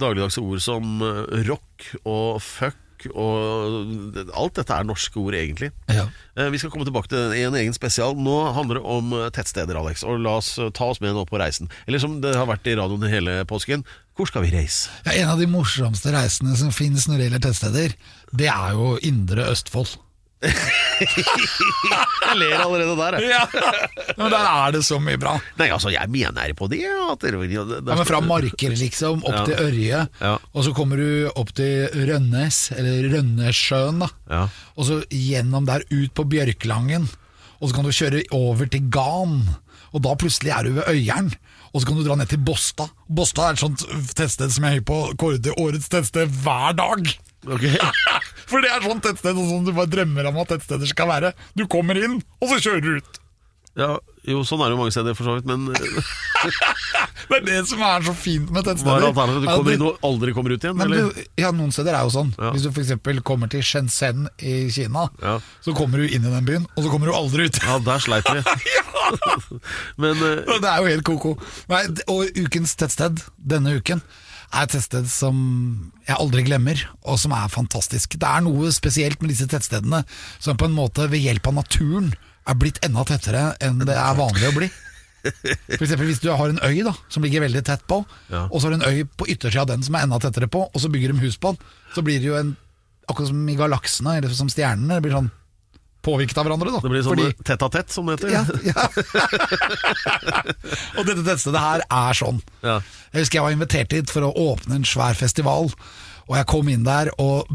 [SPEAKER 1] dagligdagse ord som eh, rock og fuck og Alt dette er norske ord, egentlig.
[SPEAKER 2] Ja.
[SPEAKER 1] Eh, Vi skal komme tilbake til en egen spesial. Nå handler det om eh, tettsteder, Alex. Og la oss eh, ta oss med nå på reisen. Eller som det har vært i radioen hele påsken, Hvor skal vi reise?
[SPEAKER 2] Ja, en av de morsomste reisene som finnes når det gjelder tettsteder, det er jo Indre Østfold.
[SPEAKER 1] Jeg ler allerede der, jeg.
[SPEAKER 2] Men der er det så mye bra.
[SPEAKER 1] Nei, altså, jeg mener på det. At det, det, det,
[SPEAKER 2] Ja, men Fra Marker liksom, opp
[SPEAKER 1] Ja.
[SPEAKER 2] til Ørje,
[SPEAKER 1] Ja.
[SPEAKER 2] og så kommer du opp til Rønnes, eller Rønnesjøen, da.
[SPEAKER 1] Ja.
[SPEAKER 2] Og så gjennom der ut på Bjørklangen, og så kan du kjøre over til Gan. Og da plutselig er du ved Øyeren, og så kan du dra ned til Båstad. Båstad er et sånt tettsted som jeg er på kårer til årets tettsted hver dag.
[SPEAKER 1] Ok.
[SPEAKER 2] For det er sånn tettsted som du bare drømmer om at tettsteder skal være. Du kommer inn, og så kjører du ut.
[SPEAKER 1] Ja, jo, sånn er det jo mange steder for så vidt, men
[SPEAKER 2] Det er det som er så fint med
[SPEAKER 1] hva er alternativet? Du kommer inn og aldri kommer ut igjen?
[SPEAKER 2] Men
[SPEAKER 1] Eller?
[SPEAKER 2] ja, Noen steder er jo sånn.
[SPEAKER 1] Ja.
[SPEAKER 2] Hvis du f.eks. kommer til Shenzhen i Kina,
[SPEAKER 1] Ja.
[SPEAKER 2] så kommer du inn i den byen, og så kommer du aldri ut.
[SPEAKER 1] Ja, der sleit vi. Men uh...
[SPEAKER 2] Det er jo helt ko-ko. Nei, Og ukens tettsted denne uken er et tettsted som jeg aldri glemmer, og som er fantastisk. Det er noe spesielt med disse tettstedene som på en måte ved hjelp av naturen er blitt enda tettere enn det er vanlig å bli. For eksempel hvis du har en øy da, som ligger veldig tett på,
[SPEAKER 1] Ja.
[SPEAKER 2] og så har du en øy på yttersida av den som er enda tettere på, og så bygger de hus på den, så blir det jo en Akkurat som i galaksene, eller som stjernene. Det blir sånn påvirket av hverandre. da
[SPEAKER 1] det blir sånn
[SPEAKER 2] Fordi-
[SPEAKER 1] tett a tett, som det heter.
[SPEAKER 2] ja, ja. og dette tettstedet her er sånn.
[SPEAKER 1] Ja.
[SPEAKER 2] Jeg husker jeg var invitert hit for å åpne en svær festival. Og jeg kom inn der, og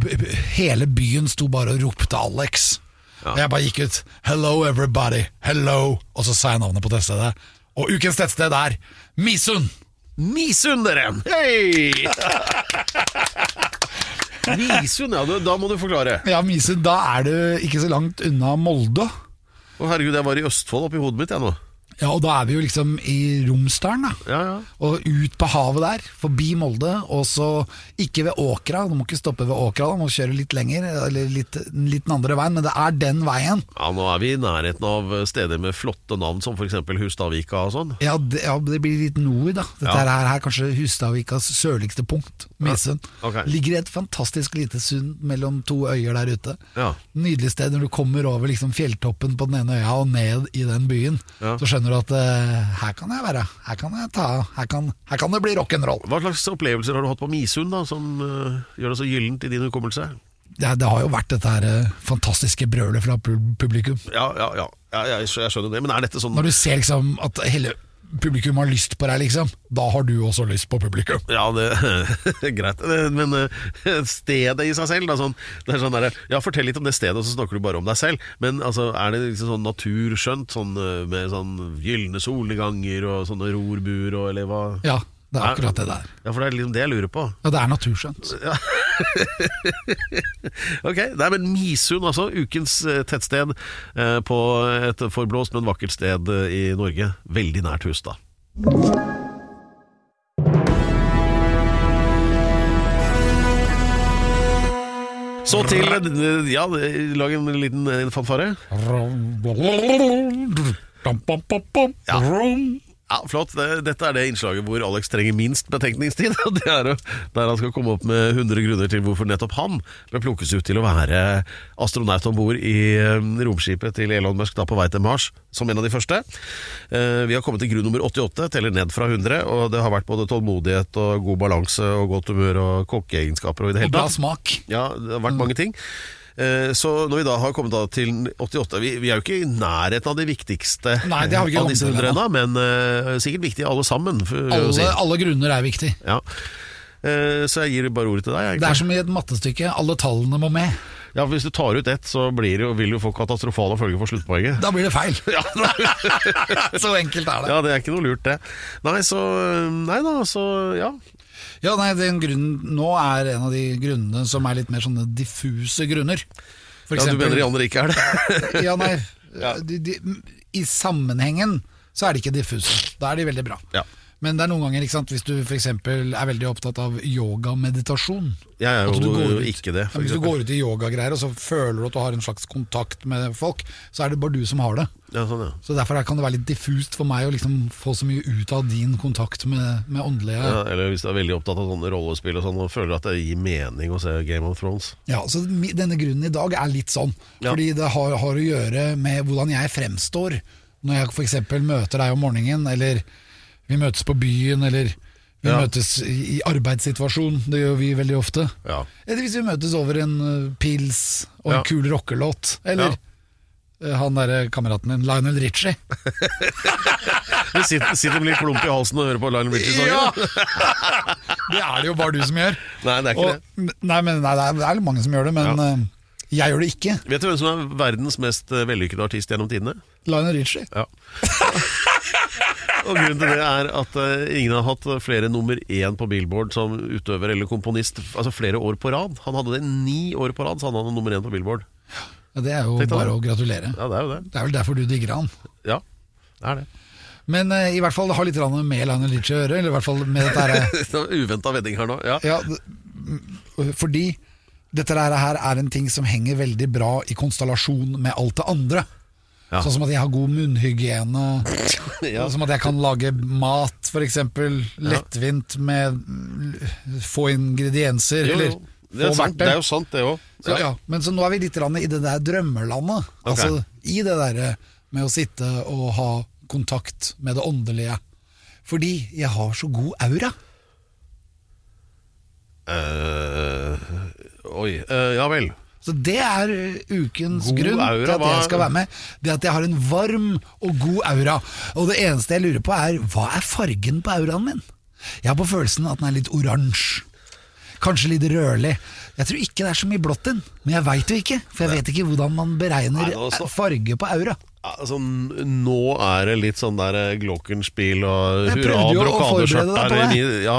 [SPEAKER 2] hele byen sto bare og ropte Alex. Og jeg bare gikk ut 'Hello everybody', hello Og så sa jeg navnet på tettstedet. Og ukens tettsted er Misund!
[SPEAKER 1] Misund, dere! Hei! Misund, ja. Da må du forklare.
[SPEAKER 2] Ja, Misund, da er du ikke så langt unna Molde.
[SPEAKER 1] Å herregud, jeg var i Østfold oppi hodet mitt, jeg nå.
[SPEAKER 2] Ja, og da er vi jo liksom i Romsdalen, da.
[SPEAKER 1] Ja, ja.
[SPEAKER 2] Og ut på havet der, forbi Molde, og så ikke ved Åkra. Du må ikke stoppe ved Åkra, da må kjøre litt lenger, eller litt, litt den andre veien, men det er den veien.
[SPEAKER 1] Ja, Nå er vi i nærheten av steder med flotte navn, som f.eks. Hustadvika og sånn.
[SPEAKER 2] Ja ja, det blir litt nord, da. Dette
[SPEAKER 1] Ja.
[SPEAKER 2] her er kanskje Hustadvikas sørligste punkt, Misund.
[SPEAKER 1] Okay.
[SPEAKER 2] Ligger i et fantastisk lite sund mellom to øyer der ute.
[SPEAKER 1] Ja.
[SPEAKER 2] Nydelig sted når du kommer over liksom fjelltoppen på den ene øya og ned i den byen. Så skjønner du at uh, her kan jeg være, her kan jeg ta her kan, her kan det bli rock'n'roll.
[SPEAKER 1] Hva slags opplevelser har du hatt på Misund da, som uh, gjør det så gyllent i din hukommelse?
[SPEAKER 2] Det, det har jo vært dette her eh, fantastiske brølet fra publikum.
[SPEAKER 1] Ja, ja, ja, ja jeg skjønner det. Men er dette sånn
[SPEAKER 2] Når du ser liksom at hele publikum har lyst på deg, liksom, da har du også lyst på publikum.
[SPEAKER 1] Ja, det er greit. Men eh, stedet i seg selv, da, sånn, det er sånn der, Ja, fortell litt om det stedet, og så snakker du bare om deg selv. Men altså, er det liksom sånn naturskjønt, sånn eh, med sånn gylne solnedganger og sånne rorbuer, og eller hva?
[SPEAKER 2] Ja, det er akkurat det der.
[SPEAKER 1] Ja, for det er liksom det jeg lurer på.
[SPEAKER 2] Ja, det er naturskjønt.
[SPEAKER 1] Ok, det er men Misund, altså. Ukens eh, tettsted eh, på et forblåst, men vakkert sted eh, i Norge. Veldig nært Hustad. Så til Ja, lag en liten fanfare. Ja. Ja, Flott. Dette er det innslaget hvor Alex trenger minst betenkningstid. og Det er der han skal komme opp med 100 grunner til hvorfor nettopp han ble plukkes ut til å være astronaut om bord i eh, romskipet til Elon Musk da på vei til Mars, som en av de første. Eh, Vi har kommet til grunn nummer 88, teller ned fra 100, og det har vært både tålmodighet og god balanse og godt humør og kokkeegenskaper og i det hele Og
[SPEAKER 2] bra
[SPEAKER 1] tatt.
[SPEAKER 2] smak.
[SPEAKER 1] Ja, det har vært mange ting. Eh, Så når vi da har kommet da til 88 vi, vi er jo ikke i nærheten av de viktigste
[SPEAKER 2] Nei, det har
[SPEAKER 1] av disse
[SPEAKER 2] kommet
[SPEAKER 1] hundre ennå, men uh, sikkert viktige alle sammen.
[SPEAKER 2] Alle,
[SPEAKER 1] si.
[SPEAKER 2] alle grunner er viktig.
[SPEAKER 1] Ja. Uh, Så jeg gir bare ordet til deg.
[SPEAKER 2] Det er som i et mattestykke. Alle tallene må med.
[SPEAKER 1] Ja, Hvis du tar ut ett, så blir det vil du få katastrofale følger for sluttpoenget.
[SPEAKER 2] Da blir det feil.
[SPEAKER 1] Ja,
[SPEAKER 2] Så enkelt er det.
[SPEAKER 1] ja, det er ikke noe lurt, det. Nei, så Nei da, så ja.
[SPEAKER 2] Ja, nei, den grunnen nå er en av de grunnene som er litt mer sånne diffuse grunner. For
[SPEAKER 1] ja. Du mener de andre ikke er det?
[SPEAKER 2] ja, nei, de, de, I sammenhengen så er de ikke diffuse. Da er de veldig bra.
[SPEAKER 1] Ja.
[SPEAKER 2] Men det er noen ganger, ikke sant, hvis du f.eks. er veldig opptatt av yogameditasjon
[SPEAKER 1] Jeg er jo ikke det.
[SPEAKER 2] Ja, Hvis du går ut i yogagreier og så føler du at du har en slags kontakt med folk, så er det bare du som har det.
[SPEAKER 1] ja, sånn, ja.
[SPEAKER 2] Så Derfor er- kan det være litt diffust for meg å liksom få så mye ut av din kontakt med, med åndelige
[SPEAKER 1] Ja, eller hvis du er veldig opptatt av sånne rollespill og sånn, og føler at det gir mening å se Game of Thrones.
[SPEAKER 2] Ja, så Denne grunnen i dag er litt sånn, fordi det har, har å gjøre med hvordan jeg fremstår. Når jeg f.eks. møter deg om morgenen, eller vi møtes på byen, eller Vi
[SPEAKER 1] Ja.
[SPEAKER 2] møtes i arbeidssituasjon, det gjør vi veldig ofte.
[SPEAKER 1] Ja.
[SPEAKER 2] Eller hvis vi møtes over en uh, pils og en
[SPEAKER 1] Ja.
[SPEAKER 2] kul rockelåt. Eller uh, han derre kameraten din, Lionel Richie.
[SPEAKER 1] Du sitter, sitter med litt klump i halsen og hører på Lionel Richie-sangen?
[SPEAKER 2] Det er det jo bare du som gjør.
[SPEAKER 1] Nei, det er ikke
[SPEAKER 2] Og, nei, men, nei, det er- det mange som gjør det, men uh, jeg gjør det ikke.
[SPEAKER 1] Vet du hvem som er verdens mest eh, vellykkede artist gjennom tidene?
[SPEAKER 2] Lionel Richie.
[SPEAKER 1] Ja. Og grunnen til det er at eh, ingen har hatt flere nummer én på Billboard som utøver eller komponist altså flere år på rad. Han hadde det ni år på rad, så han hadde nummer én på Billboard.
[SPEAKER 2] Ja, det er jo
[SPEAKER 1] Tenkte
[SPEAKER 2] bare
[SPEAKER 1] det.
[SPEAKER 2] å gratulere.
[SPEAKER 1] Ja, det er jo det.
[SPEAKER 2] Det er vel derfor du digger han.
[SPEAKER 1] Ja, det er det.
[SPEAKER 2] Men uh, i hvert fall det har litt grann med Lionel Richie å gjøre. Eller i hvert fall med dette her
[SPEAKER 1] Uventa vending her nå. Ja.
[SPEAKER 2] Ja, fordi dette her er en ting som henger veldig bra i konstellasjon med alt det andre.
[SPEAKER 1] Ja.
[SPEAKER 2] Sånn som at jeg har god munnhygiene,
[SPEAKER 1] Ja.
[SPEAKER 2] som at jeg kan lage mat f.eks. lettvint med få ingredienser,
[SPEAKER 1] Jo,
[SPEAKER 2] eller.
[SPEAKER 1] Det er,
[SPEAKER 2] få
[SPEAKER 1] sant, det er jo sant, det òg.
[SPEAKER 2] Ja, men så nå er vi litt i det der drømmelandet.
[SPEAKER 1] Okay.
[SPEAKER 2] Altså i det derre med å sitte og ha kontakt med det åndelige. Fordi jeg har så god aura.
[SPEAKER 1] oi. Uh, ja vel.
[SPEAKER 2] Så det er uh, ukens
[SPEAKER 1] God
[SPEAKER 2] grunn
[SPEAKER 1] aura,
[SPEAKER 2] til at jeg skal være med. Det at jeg har en varm og god aura. Og det eneste jeg lurer på er, hva er fargen på auraen min? Jeg har på følelsen at den er litt oransje. Kanskje litt rødlig. Jeg tror ikke det er så mye blått inn, men jeg veit jo ikke. For jeg vet ikke hvordan man beregner
[SPEAKER 1] Nei, nå
[SPEAKER 2] farge på aura.
[SPEAKER 1] Altså, nå er det litt sånn der eh, glockenspiel og
[SPEAKER 2] Jeg
[SPEAKER 1] hurra brokadeskjørt
[SPEAKER 2] på det.
[SPEAKER 1] Ja.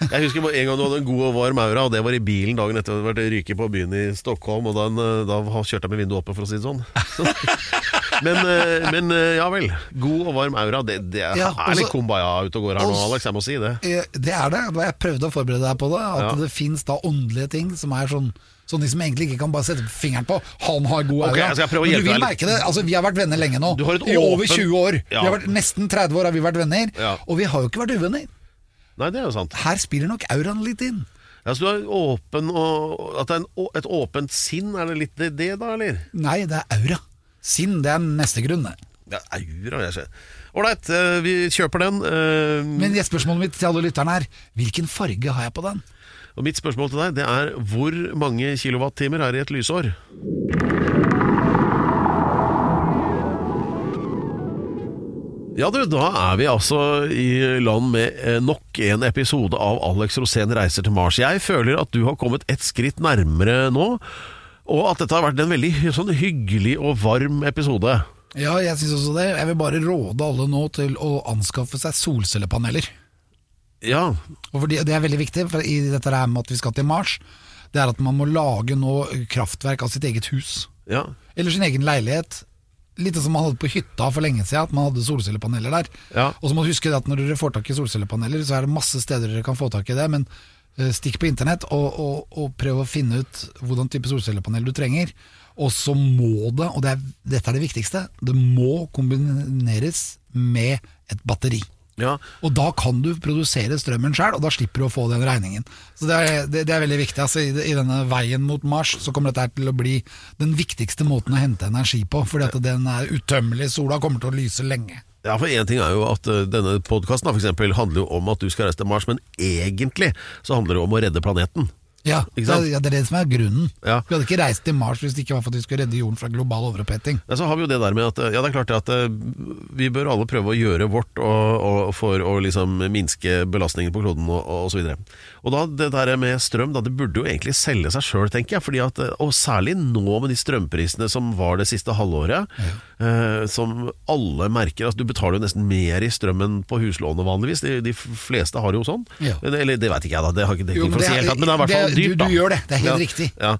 [SPEAKER 1] Jeg husker bare en gang du hadde en god og varm aura, og det var i bilen dagen etter at du hadde vært på byen i Stockholm, og den, da kjørte jeg med vinduet oppe, for å si det sånn. Men, eh, men eh, ja vel. God og varm aura, det, det er
[SPEAKER 2] Ja,
[SPEAKER 1] litt
[SPEAKER 2] også-
[SPEAKER 1] kumbaya ute og går her nå, Alex. Jeg må si det.
[SPEAKER 2] Det er det. Jeg prøvde å forberede deg på det. At
[SPEAKER 1] Ja.
[SPEAKER 2] det fins da åndelige ting som er sånn Sånn de som egentlig ikke kan bare sette fingeren på. Han har god aura.
[SPEAKER 1] Okay,
[SPEAKER 2] Men du vil merke det. Altså, vi har vært venner lenge nå.
[SPEAKER 1] Du har et
[SPEAKER 2] I over 20 år.
[SPEAKER 1] Ja.
[SPEAKER 2] Vi har vært, nesten 30 år har vi vært venner.
[SPEAKER 1] Ja.
[SPEAKER 2] Og vi har jo ikke vært uvenner.
[SPEAKER 1] Nei, det er jo sant.
[SPEAKER 2] Her spiller nok auraen litt inn.
[SPEAKER 1] Ja, så du er åpen og At det er en, et åpent sinn, er det litt det, det da, eller?
[SPEAKER 2] Nei, det er aura. Sinn, det er neste grunn. det.
[SPEAKER 1] Ja, aura, jeg ser. Ålreit, eh, vi kjøper den. eh,
[SPEAKER 2] Men spørsmålet mitt til alle lytterne er hvilken farge har jeg på den?
[SPEAKER 1] Og mitt spørsmål til deg det er hvor mange kilowattimer er i et lysår? Ja du, da er vi altså i land med eh, nok en episode av Alex Rosén reiser til Mars. Jeg føler at du har kommet et skritt nærmere nå, og at dette har vært en veldig sånn hyggelig og varm episode.
[SPEAKER 2] Ja, jeg syns også det. Jeg vil bare råde alle nå til å anskaffe seg solcellepaneler.
[SPEAKER 1] Ja,
[SPEAKER 2] Og fordi Det er veldig viktig for i dette her med at vi skal til Mars. Det er at man må lage nå kraftverk av sitt eget hus.
[SPEAKER 1] ja,
[SPEAKER 2] Eller sin egen leilighet. Litt som man hadde på hytta for lenge siden, at man hadde solcellepaneler der.
[SPEAKER 1] Ja.
[SPEAKER 2] Og så må du huske det at når dere får tak i solcellepaneler, så er det masse steder dere kan få tak i det. Men eh, stikk på internett og, og, og prøv å finne ut hvordan type solcellepanel du trenger. Og så må det, og det er, dette er det viktigste, det må kombineres med et batteri.
[SPEAKER 1] Ja.
[SPEAKER 2] Og da kan du produsere strømmen sjøl, og da slipper du å få den regningen. Så Det er, det, det er veldig viktig. Altså, i, I denne veien mot Mars så kommer dette til å bli den viktigste måten å hente energi på. Fordi at den er utømmelig. Sola kommer til å lyse lenge.
[SPEAKER 1] Ja, for Én ting er jo at uh, denne podkasten handler jo om at du skal reise til Mars, men egentlig så handler det om å redde planeten.
[SPEAKER 2] Ja, det, ja, det er det som er grunnen.
[SPEAKER 1] Ja.
[SPEAKER 2] Vi hadde ikke reist til Mars hvis det ikke var for at vi skulle redde jorden fra global overoppheting.
[SPEAKER 1] Ja, så har vi jo det der med at uh, Ja, det er klart at uh, vi bør alle prøve å gjøre vårt og, og for å liksom minske belastningen på kloden og, og så videre. Og da det der med strøm, da, det burde jo egentlig selge seg sjøl, tenker jeg. Fordi at, uh, og særlig nå med de strømprisene som var det siste halvåret, eh, som alle merker. Altså, du betaler jo nesten mer i strøm enn på huslånet vanligvis. De, de fleste har jo sånn.
[SPEAKER 2] Ja.
[SPEAKER 1] Eller det veit ikke jeg, da. Det har ikke dekning for å si helt men det er i hvert fall dyrt.
[SPEAKER 2] du-
[SPEAKER 1] da.
[SPEAKER 2] du gjør det. Det er helt
[SPEAKER 1] Ja.
[SPEAKER 2] riktig.
[SPEAKER 1] Ja.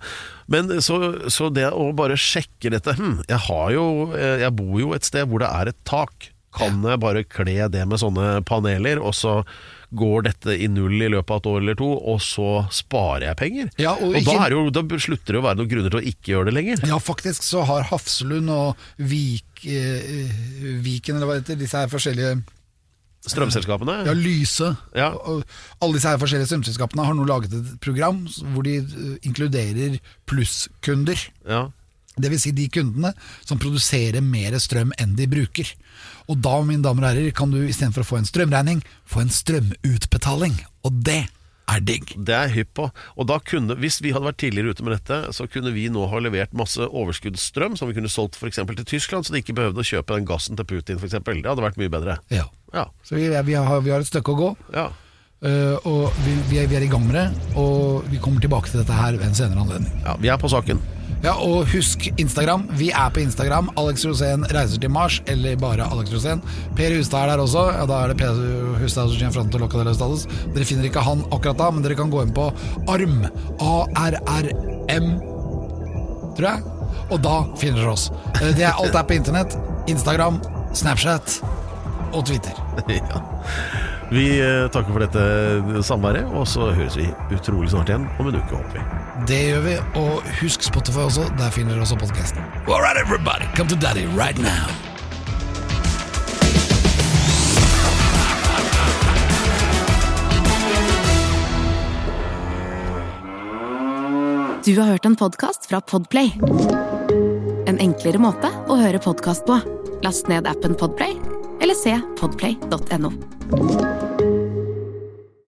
[SPEAKER 1] Men så, så det å bare sjekke dette hm, jeg, har jo, eh, jeg bor jo et sted hvor det er et tak. Kan jeg bare kle det med sånne paneler, og så går dette i null i løpet av et år eller to, og så sparer jeg penger?
[SPEAKER 2] Ja, og
[SPEAKER 1] da,
[SPEAKER 2] ikke-
[SPEAKER 1] er jo, da slutter det å være noen grunner til å ikke gjøre det lenger.
[SPEAKER 2] Ja, faktisk så har Hafslund og Vik, eh, Viken, eller hva heter, disse her forskjellige
[SPEAKER 1] Strømselskapene?
[SPEAKER 2] Ja, Lyse.
[SPEAKER 1] Ja.
[SPEAKER 2] Alle disse her forskjellige strømselskapene har nå laget et program hvor de eh, inkluderer plusskunder.
[SPEAKER 1] Ja.
[SPEAKER 2] Det vil si de kundene som produserer mer strøm enn de bruker. Og da, mine damer og herrer, kan du istedenfor å få en strømregning, få en strømutbetaling. Og det er digg.
[SPEAKER 1] Det er hypp på. Og da kunne, Hvis vi hadde vært tidligere ute med dette, så kunne vi nå ha levert masse overskuddsstrøm som vi kunne solgt f.eks. til Tyskland, så de ikke behøvde å kjøpe den gassen til Putin f.eks. Det hadde vært mye bedre.
[SPEAKER 2] Ja.
[SPEAKER 1] Ja.
[SPEAKER 2] Så vi, vi, har, vi har et stykke å gå,
[SPEAKER 1] ja.
[SPEAKER 2] Uh, og vi, vi, er, vi er i gang med det. Og vi kommer tilbake til dette her ved en senere anledning.
[SPEAKER 1] ja vi er på saken.
[SPEAKER 2] Ja, og husk Instagram. Vi er på Instagram. Alex Rosén reiser til Mars, eller bare Alex Rosén. Per Hustad er der også. Ja, Da er det Per Hustad som kommer fram til Locca de los. Dere finner ikke han akkurat da, men dere kan gå inn på ARM. A-R-R-M, tror jeg. Og da finner dere oss. Eh, er alt er på internett. Instagram, Snapchat og Twitter.
[SPEAKER 1] ja. Vi eh, takker for dette samværet, og så høres vi utrolig snart igjen om en uke, håper vi.
[SPEAKER 2] Det gjør vi. Og husk Spotify også. Der finner dere også podkasten. All right, everybody, come to daddy right now.
[SPEAKER 5] Du har hørt en podkast fra Podplay. En enklere måte å høre podkast på. Last ned appen Podplay, eller se podplay.no.